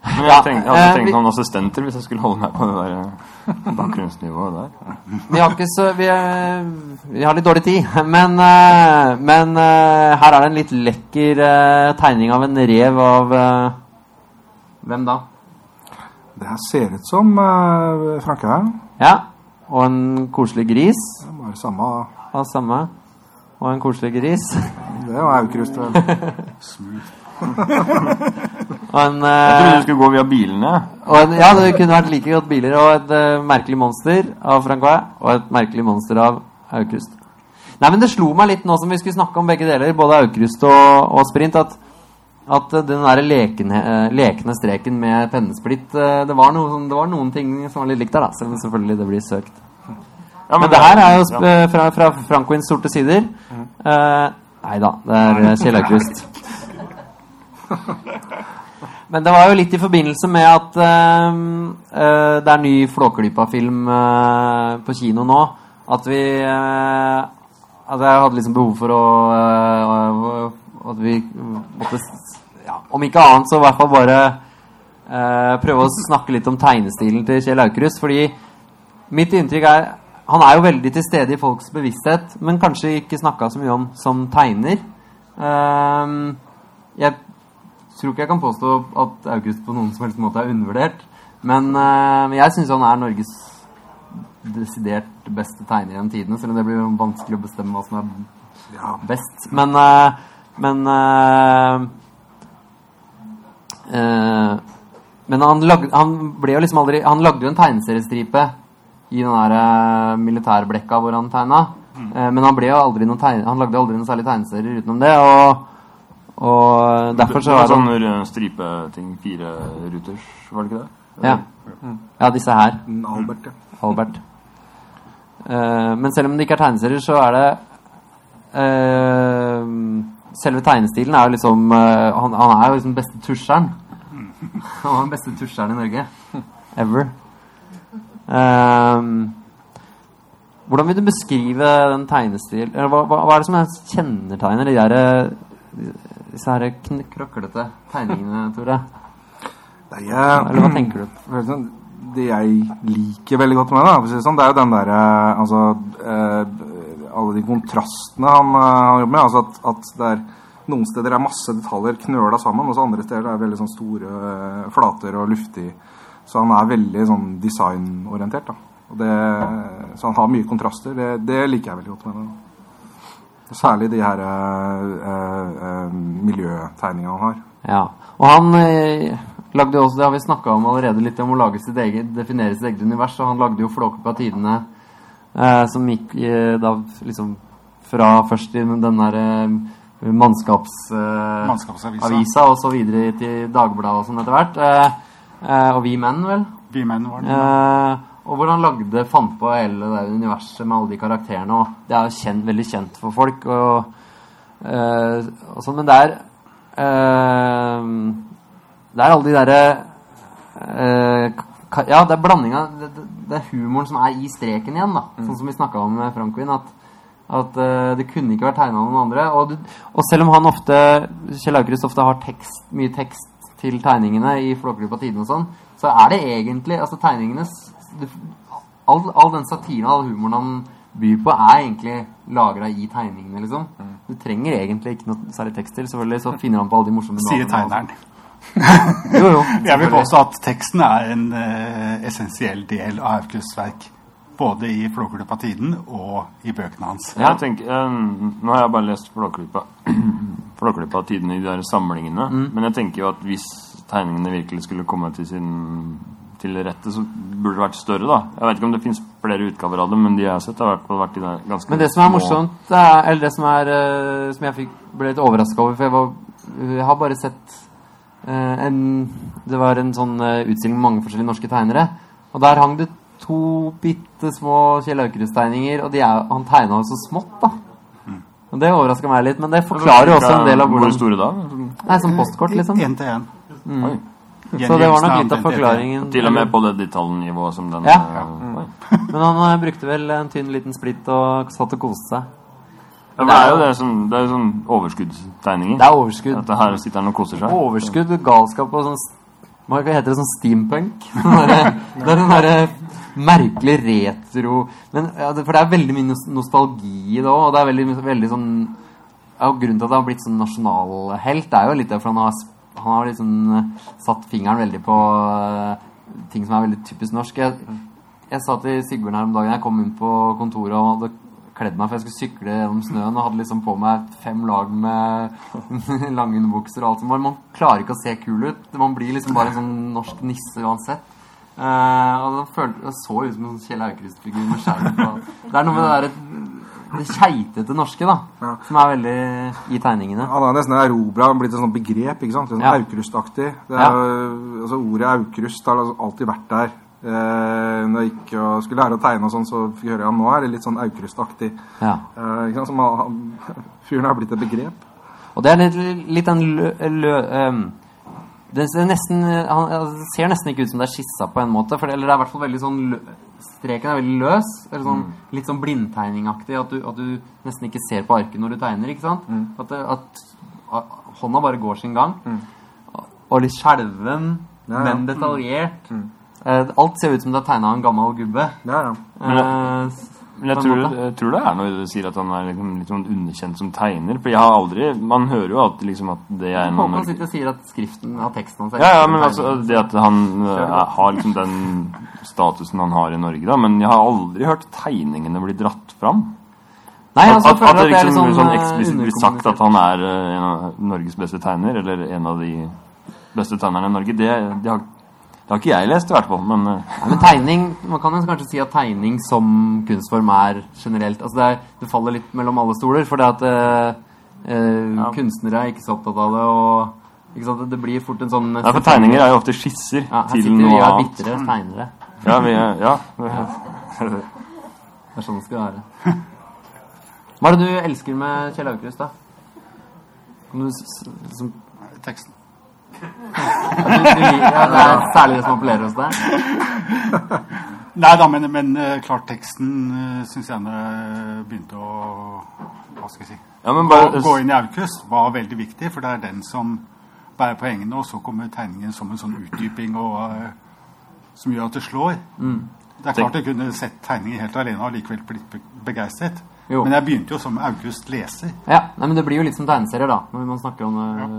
Men jeg, tenkte, jeg hadde eh, tenkt noen assistenter hvis jeg skulle holde meg på det der eh, bakgrunnsnivået der. Vi har ikke så Vi, er, vi har litt dårlig tid, men, eh, men eh, her er det en litt lekker eh, tegning av en rev av eh, Hvem da? Det her ser ut som uh, Franke. Ja. Og en koselig gris Det bare samme av samme. Og en koselig gris. Det var Aukrust. vel. Og en Jeg trodde eh, du skulle gå via bilene. En, ja, det kunne vært like godt biler og et uh, merkelig monster av Francois og et merkelig monster av Aukrust. Nei, men det slo meg litt nå som vi skulle snakke om begge deler, både Aukrust og, og Sprint, at, at eh, den der lekne, lekne streken med pennesplitt det, var noe, det var noen ting som var litt likt der, da, selv om selvfølgelig det blir søkt. Ja, Men det her er jo ja. fra, fra Francoins sorte sider. Eh, nei da, det er Kjell Aukrust. Men det var jo litt i forbindelse med at uh, uh, det er ny Flåklypa-film uh, på kino nå. At vi At jeg hadde liksom behov for å At vi måtte ja, Om ikke annet, så i hvert fall bare prøve å snakke litt om tegnestilen til Kjell Aukrust. Fordi mitt inntrykk er Han er jo veldig til stede i folks bevissthet, men kanskje ikke snakka så mye om som tegner. Jeg tror ikke jeg kan påstå at August på noen som helst måte er undervurdert. Men, men jeg syns han er Norges desidert beste tegner gjennom tidene. Selv om det blir vanskelig å bestemme hva som er best. Men eh, Men eh, Men han, lag, han ble jo liksom aldri Han lagde jo en tegneseriestripe i den der militærblekka hvor han tegna. Eh, men han ble jo aldri noen tegne, Han lagde aldri noen særlig tegneserier utenom det. Og, og derfor så det var var sånn han stripeting, fire ruters, var det ikke det? ja. ja, disse her. Albert, ja. Albert. Uh, men selv om det ikke er tegneserier, så er det uh, Selve tegnestilen er jo liksom uh, han, han er jo liksom beste tusjeren. Han var den beste tusjeren i Norge. Ever. Eh, Hvordan vil du beskrive den tegnestil hva, hva, hva er det som er kjennetegner de der disse her krøklete tegningene, Tore? Nei, jeg- Eller hva tenker du? Sånn, Det jeg liker veldig godt med det, sånn, det er jo den derre Altså eh, Alle de kontrastene han eh, han jobber med. Altså at, at det er noen steder er masse detaljer knøla sammen, og så andre steder er det veldig sånn store eh, flater og luftig. Så han er veldig sånn designorientert. da. Det, så han har mye kontraster. Det, det liker jeg veldig godt med det. Særlig de her eh, eh, miljøtegningene han har. Ja. Og han eh, lagde jo også, det har vi snakka om allerede litt, om å lage sitt eget, definere sitt eget univers. Og han lagde jo Flåklypa Tidene, eh, som gikk da liksom fra først i den der mannskapsavisa, Mannskapsavisa. og så videre til Dagbladet og sånn etter hvert. Og Vi Menn, vel. Vi menn var det. Og hvor han lagde, fant på hele det der universet med alle de karakterene. Og det er jo kjent, veldig kjent for folk. Og, eh, og sånn, men det er øh, Det er alle de derre øh, Ja, det er blandinga det, det, er humoren som er i streken igjen, da. Sånn som vi snakka om med Frankwin. At, at det kunne ikke vært tegna av noen andre. Og, og selv om han ofte Kjell Aukrust ofte har tekst, mye tekst til tegningene i Flåklypa Tiden og sånn, så er det egentlig Altså tegningene all, all den satiren og all humoren han byr på, er egentlig lagra i tegningene, liksom. Du trenger egentlig ikke noe særlig tekst til. Selvfølgelig så finner han på alle de morsomme Sier tegneren. Jo, jo. Jeg vil påstå at teksten er en uh, essensiell del av Aukrusts verk. Både i Flåklypa Tiden og i bøkene hans. Ja. Jeg tenker, um, nå har jeg bare lest Flåklypa Flåklypa Tiden i de der samlingene. Mm. Men jeg tenker jo at hvis tegningene virkelig skulle komme til sin til rette, så burde det vært større, da. Jeg vet ikke om det finnes flere utgaver av det, men de jeg har sett, har i vært i det ganske Men det som er morsomt, er, eller det som er eh, Som jeg fikk, ble litt overraska over, for jeg, var, jeg har bare sett eh, en Det var en sånn eh, utstilling med mange forskjellige norske tegnere. Og der hang det to bitte små Kjell Aukrust-tegninger, og de er, han tegna jo så smått, da. Og Det overraska meg litt, men det forklarer jo også en del av Hvor store da? Nei, som postkort, liksom. Én til én. Oi. Så det var nok litt av forklaringen. Til og med på det detaljnivået som den Ja. eh. Men han eh, brukte vel en tynn liten splitt og satt og koste seg. Ja, det er jo det som, det er sånn overskuddstegninger. Det er overskudd. At det her sitter han og koser seg. Overskudd, galskap og sånn Hva heter det? Sånn steampunk? Sånn det er den derre merkelig retro Men, ja, For det er veldig mye nostalgi i det òg, og det er veldig, veldig sånn ja, Grunnen til at han har blitt sånn nasjonalhelt, er jo litt derfor han har, han har liksom eh, satt fingeren veldig på eh, ting som er veldig typisk norsk. Jeg, jeg sa til Sigbjørn her om dagen Jeg kom inn på kontoret og hadde kledd meg for jeg skulle sykle gjennom snøen og hadde liksom på meg fem lag med lange underbukser og alt som var. Man klarer ikke å se kul ut. Man blir liksom bare en sånn norsk nisse uansett. Uh, og det, følte, det så ut som en sånn Kjell Aukrust-figur med skjerm. Det er noe med det der det keitete norske da, Ja. som er veldig i tegningene. Han er nesten erobra, blitt et sånt begrep. ikke sant? Sånn Ja. Aukrust-aktig. Altså Ordet Aukrust har altså alltid vært der. Eh, når jeg gikk og skulle lære å tegne, og sånn, så fikk jeg høre at nå er det litt sånn Aukrust-aktig. Ja. Eh, ikke sant? Som fyren har blitt et begrep. Og det er litt, litt den lø... lø ehm, det ser nesten, han det ser nesten ikke ut som det er skissa på en måte. For det, eller det er i hvert fall veldig sånn Streken er veldig løs. Eller sånn, Litt sånn blindtegningaktig. At du, at du nesten ikke ser på arket når du tegner. ikke sant? At, det, at, at hånda bare går sin gang. Og litt skjelven, Ja, ja. men detaljert. Eh, alt ser ut som det er tegna av en gammel gubbe. Ja, ja. Eh, Men jeg tror, jeg tror det er noe du sier at han er liksom, litt sånn underkjent som tegner. For jeg har aldri Man hører jo alltid liksom at det er en Norge- sitter og sier at skriften av teksten hans Ja, ja, men altså det at han er, har liksom den statusen han har i Norge, da. Men jeg har aldri hørt tegningene bli dratt fram. Nei, altså, at, at det at det liksom sånn, sånn, eh, eksplisitt blir sagt at han er eh, en av Norges beste tegner, eller en av de beste tegnerne i Norge, det, det, har, det har ikke jeg lest, i hvert fall. Men eh, Nei, men tegning, Man kan kanskje si at tegning som kunstform er generelt altså det, er, det faller litt mellom alle stoler. For det at eh, eh, Ja. kunstnere er ikke så opptatt av det. og ikke sant, Det blir fort en sånn ja, for tegninger er jo ofte skisser ja, Her sitter vi og er annet. bitre tegnere. Ja, vi er, ja. Det er sånn det skal være. Hva er det du elsker med Kjell Aukrust, da? Kan du, s- s- som, Teksten. Ja, ja, det er særlig det som appellerer hos deg? Nei da, men, men eh, klart teksten uh, syns jeg eh, begynte å Hva skal jeg si Ja, bare gå inn i Aukrust var veldig viktig, for det er den som bærer poengene, og så kommer tegningen som en sånn utdyping og, eh, som gjør at det slår. Det er klart jeg kunne sett tegningen helt alene og likevel blitt begeistret. Jo. Men jeg begynte jo som August leser. Ja, nei, men det blir jo litt som tegneserier, da. Når man snakker om eh,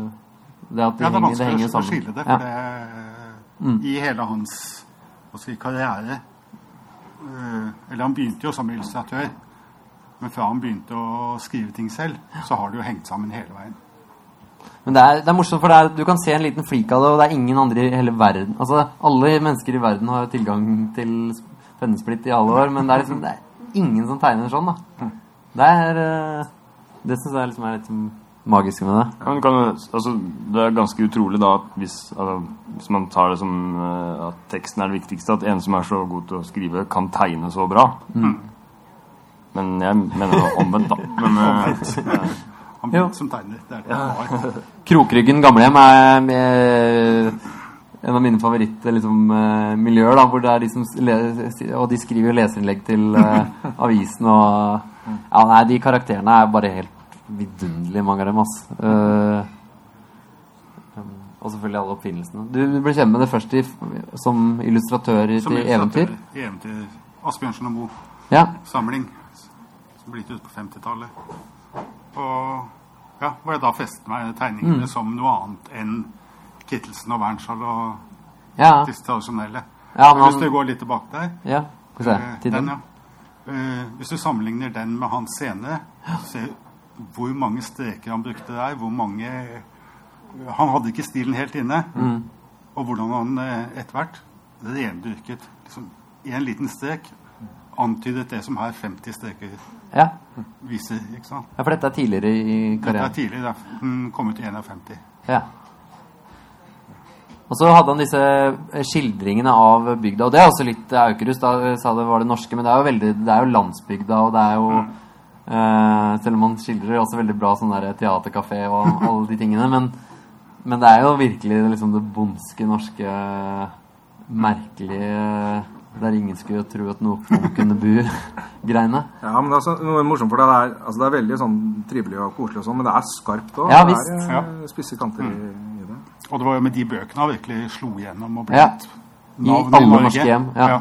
det at de Ja, det er henger, det vanskelig henger å skille det, Ja. for det i hele hans si, karriere eh, Eller han begynte jo som illustratør, men fra han begynte å skrive ting selv, så har det jo hengt sammen hele veien. Men det er, det er morsomt, for det er, du kan se en liten flik av det, og det er ingen andre i hele verden Altså, alle mennesker i verden har tilgang til pennesplitt i alle år, men det er liksom det er ingen som tegner sånn, da. Det er eh, Det syns jeg liksom er litt sånn magisk med det. Ja, men kan, altså, det er ganske utrolig da at hvis, altså, hvis man tar det som uh, at teksten er det viktigste, at en som er så god til å skrive, kan tegne så bra. Men jeg mener det omvendt, da. Men, uh, Han Jo. som tegner. Det er det Ja. Krokryggen gamlehjem er med, en av mine favorittmiljøer, liksom, eh, da, hvor det er de som Og de skriver leserinnlegg til uh, avisen og Ja, nei, de karakterene er bare helt vidunderlige, mange av dem, ass. Uh, um, og selvfølgelig alle oppfinnelsene. Du, du ble kjent med det først i, som illustratør i, Som til eventyr? illustratør eventyr. Asbjørnsen og Moe. Ja. samling som ble gitt ut på 50-tallet. Og ja, hvor jeg da festet meg tegningene tegningene som noe annet enn Kittelsen og Wernskjold og Ja, disse tradisjonelle. Ja, Men Hvis du går litt tilbake der ja. Skal vi se. eh, den, ja. Uh, Hvis du sammenligner den med hans scene, se hvor mange streker han brukte der, hvor mange Han hadde ikke stilen helt inne. Mm. Og hvordan han eh, etter hvert rendyrket liksom, en liten strek antydet det som her 50 streker Ja. viser. ikke sant? ja, for dette er tidligere i karrieren? Dette er tidligere. Den kom ut i 51. Ja. Og så hadde han disse eh, skildringene av bygda, og det er også litt Aukrust. Da sa det var det norske, men det er jo veldig Det er jo landsbygda, og det er jo eh, Selv om han skildrer også veldig bra sånn der teaterkafé og alle de tingene, men, men det er jo virkelig liksom det bondske norske merkelige Der ingen skulle tro at noen kunne bo greiene. Ja, men det er så, noe morsomt for det er, altså det er veldig sånn trivelig og koselig og sånn, men det er skarpt òg. Ja, det visst. er ja. spisse kanter i, i det. Og det var jo med de bøkene han virkelig slo igjennom og ble Ja. I alle norske hjem, ja. Ja.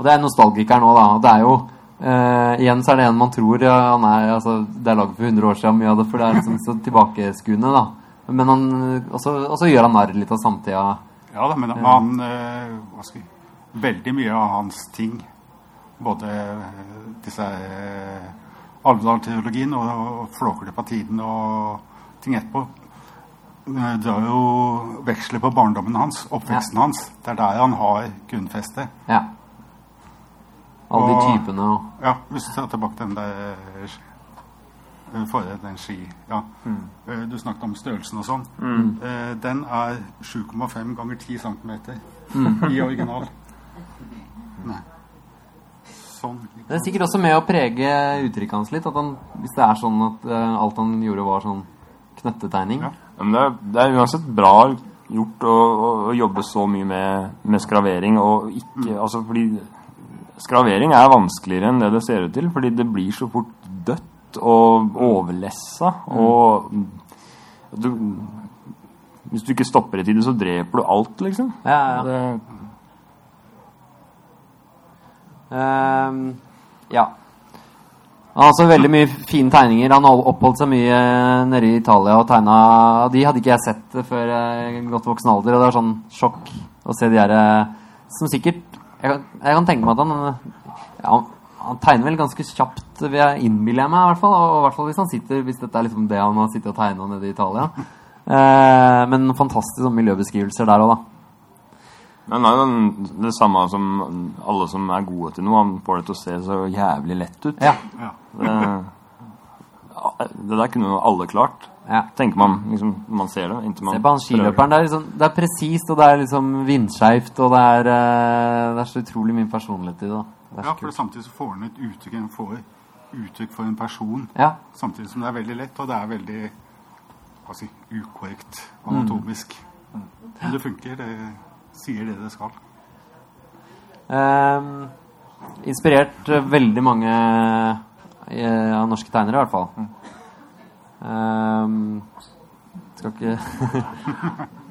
Og det er nostalgikeren nå, da. Det er jo eh, Igjen så er det en man tror ja, han er altså, Det er laget for 100 år siden, mye av det, for det er liksom så tilbakeskuende, da. Men han Og så gjør han narr litt av samtida. Ja da, men han uh, jeg, Veldig mye av hans ting, både eh, disse uh, Alvdal-teologien og, og Flåklypa-tiden og ting etterpå, det drar jo veksler på barndommen hans, oppveksten hans. Det er der han har grunnfestet. Ja. Alle de typene og Ja, hvis du ser tilbake den der eh, forrige, den ski ja. Mm. Du snakket om størrelsen og sånn. Mm. Den er 7,5 ganger 10 cm i original. Nei. Sånn. Det er sikkert også med å prege uttrykket hans litt. At han, hvis det er sånn at uh, alt han gjorde, var sånn knøttetegning. Ja. Ja, men det, er, det er uansett bra gjort å, å, å jobbe så mye med, med skravering. Og ikke, altså fordi skravering er vanskeligere enn det det ser ut til. Fordi det blir så fort dødt og overlessa. Og du, hvis du ikke stopper i tide, så dreper du alt, liksom. Ja, ja. Det, Ehm, ja. Han har også veldig mye fine tegninger. Han har oppholdt seg mye nede i Italia og tegna De hadde ikke jeg sett før jeg godt voksen alder, og det var sånn sjokk å se de her eh, Som sikkert Jeg kan, jeg kan tenke meg at han ja, han, tegner vel ganske kjapt, vil jeg innbille meg, i hvert fall. Og i hvert fall hvis han sitter Hvis dette er liksom det han har sittet og tegna nede i Italia. Eh, men fantastisk sånn miljøbeskrivelser der òg, da. Men han er jo det samme som alle som er gode til noe. Han får det til å se så jævlig lett ut. Ja. Ja. Det, det der kunne jo alle klart. ja. Tenker man liksom man ser det. Inntil man Se på han skiløperen. Det er, liksom, det er presist, og det er liksom vindskeivt, og det er, eh, det er så utrolig mye personlighet i det. Det ja, for kult. samtidig så får han et uttrykk, han får uttrykk for en person. Ja. Samtidig som det er veldig lett, og det er veldig hva si, ukorrekt anatomisk. Men det funker. Det sier det det skal. Um, inspirert eh, veldig mange av norske tegnere, i hvert fall. Um, skal ikke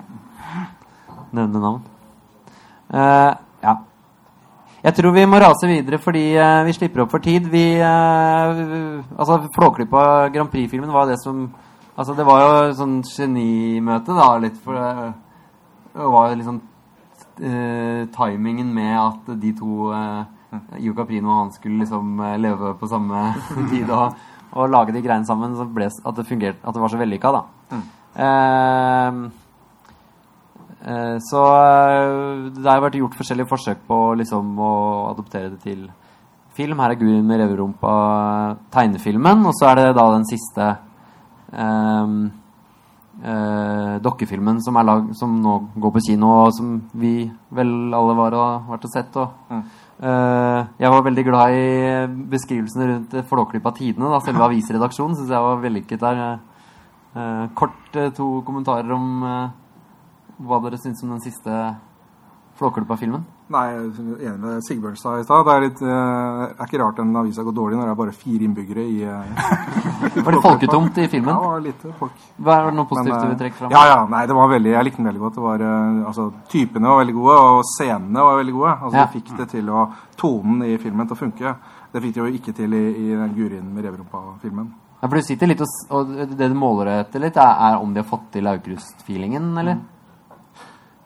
nevne navn. Uh, ja. Jeg tror vi må rase videre fordi uh, vi slipper opp for tid. Vi, eh, altså Flåklypa Grand Prix-filmen var det som Altså Det var jo sånn genimøte, da, litt. For det, var jo liksom eh, timingen med at de to Io Caprino og han skulle liksom eh, leve på samme tid og, og lage de greiene sammen, så ble, at det fungerte At det var så vellykka, da. Eh, eh, så eh, det har vært gjort forskjellige forsøk på liksom å adoptere det til film. Her er Gurin med reverumpa tegnefilmen, og så er det da den siste ehm, eh, dokkefilmen som, er lag, som nå går på kino, og som vi vel alle var og vært og sett. Og, eh, jeg var veldig glad i beskrivelsene rundt eh, Flåklypa Tidene. Da, selve avisredaksjonen syns jeg var vellykket der. Eh, kort eh, to kommentarer om eh, hva dere syns om den siste Flåklypa-filmen. Nei, jeg er enig med Sigbjørn sa i stad. Det er, litt, uh, er ikke rart den avisa går dårlig når det er bare fire innbyggere i uh, Var det folketomt i Ja, filmen? det var lite folk. Hva er det noe positivt Men, du eh, vil trekke fram? Ja, ja. Nei, det var veldig, jeg likte den veldig godt. Det var, altså, typene var veldig gode, og scenene var veldig gode. Altså, Ja. De fikk det til å Tonen i filmen til å funke. Det fikk de jo ikke til i, i den Gurin med reverumpa-filmen. Ja, for du sitter litt og, og det du måler etter litt, er, er om de har fått til Aukrust-feelingen, eller?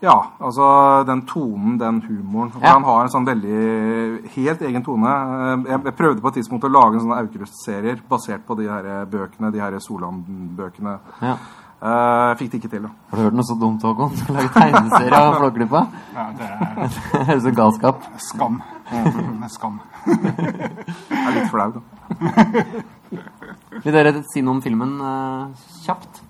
Ja, altså den tonen, den humoren. Ja. Han har en sånn veldig helt egen tone. Eh, Jeg, jeg prøvde på et tidspunkt å lage en sånn Aukrust-serier basert på de her bøkene, de her Solan-bøkene. Ja. Uh, fikk det ikke til, da. Har du hørt noe så dumt, Håkon? Lage tegneserie av Flåklypa? Ja, det er høres ut som galskap. skam. Det er skam. jeg er litt flau, da. Vil dere si noe om filmen uh, kjapt?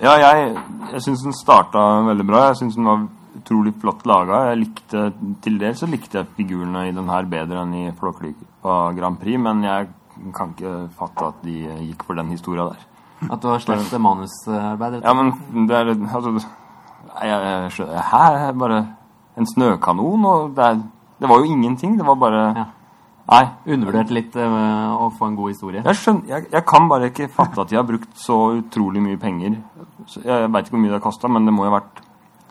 Ja, jeg, jeg syns den starta veldig bra. Jeg syns den var utrolig flott laga. Jeg likte, til dels så likte jeg figurene i den her bedre enn i Flåklypa Grand Prix, men jeg kan ikke fatte at de gikk for den historia der. At du har slett manusarbeid? Ja, men det er altså jeg, jeg Her er bare en snøkanon, og det, er, det var jo ingenting. Det var bare Ja. Nei. Undervurdert litt eh, å få en god historie. Jeg, skjønner, jeg, jeg kan bare ikke fatte at de har brukt så utrolig mye penger. Jeg veit ikke hvor mye det har kosta, men det må jo ha vært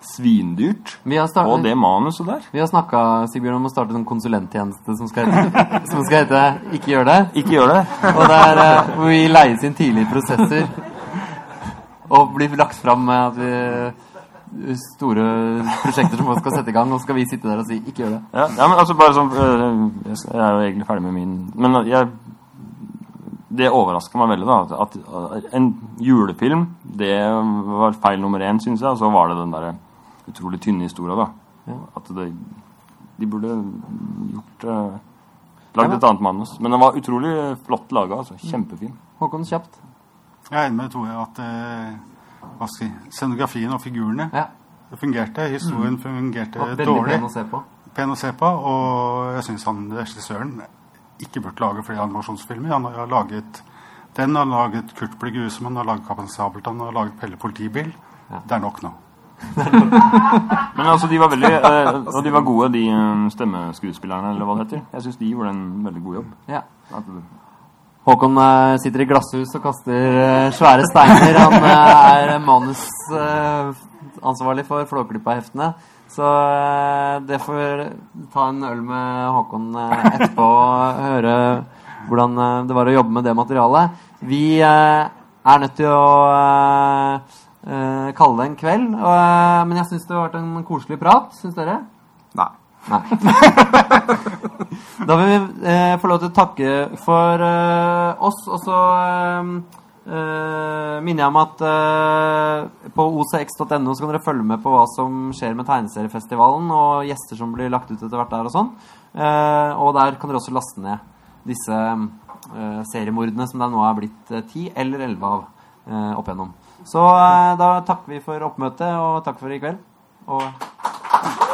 svindyrt. Vi Og det manuset der. vi har snakka Sigbjørn, om å starte en konsulenttjeneste som skal hete, som skal hete 'Ikke gjør det'. Ikke gjør det. Og der er eh, hvor vi leies inn tidlig i prosesser og blir lagt fram med at vi store prosjekter som man skal sette i gang, og skal vi sitte der og si 'ikke gjør det'. Ja, ja, men altså bare sånn øh, Jeg er jo egentlig ferdig med min Men jeg Det overrasker meg veldig, da. At, at en julefilm, det var feil nummer én, syns jeg. Og så var det den derre utrolig tynne historia, da. At det De burde gjort uh, Lagd et annet manus. Men den var utrolig flott laga. Altså. Kjempefin. Håkon, kjapt. Jeg er enig med Tore at eh, hva skal jeg, si, scenografien og figurene Ja. det fungerte. Historien fungerte Det veldig dårlig. pen å se på. pen å se på, og jeg syns han regissøren ikke burde lage flere animasjonsfilmer. Han har laget den, han har laget Kurt blir grusom, han har laget Kaptein Sabeltann, han har laget Pelle politibil. Det er nok nå. Men altså, de var veldig eh, Og de var gode, de øh, stemmeskuespillerne, eller hva det heter. Jeg syns de gjorde en veldig god jobb. Ja. At, Håkon eh, sitter i glasshus og kaster eh, svære steiner. Han eh, er manusansvarlig for Flåklypa-heftene. Så det får ta en øl med Håkon etterpå og høre hvordan det var å jobbe med det materialet. Vi er nødt til å kalle det en kveld, men jeg syns det har vært en koselig prat. Syns dere? Nei. Da vil vi eh, få lov til å takke for eh, oss, og så eh, eh, minner jeg om at eh, på ocx.no så kan dere følge med på hva som skjer med tegneseriefestivalen, og gjester som blir lagt ut etter hvert der og sånn. Eh, og der kan dere også laste ned disse seriemordene som det nå er blitt ti eller elleve av opp igjennom. Så da takker vi for oppmøtet, og takk for i kveld. Og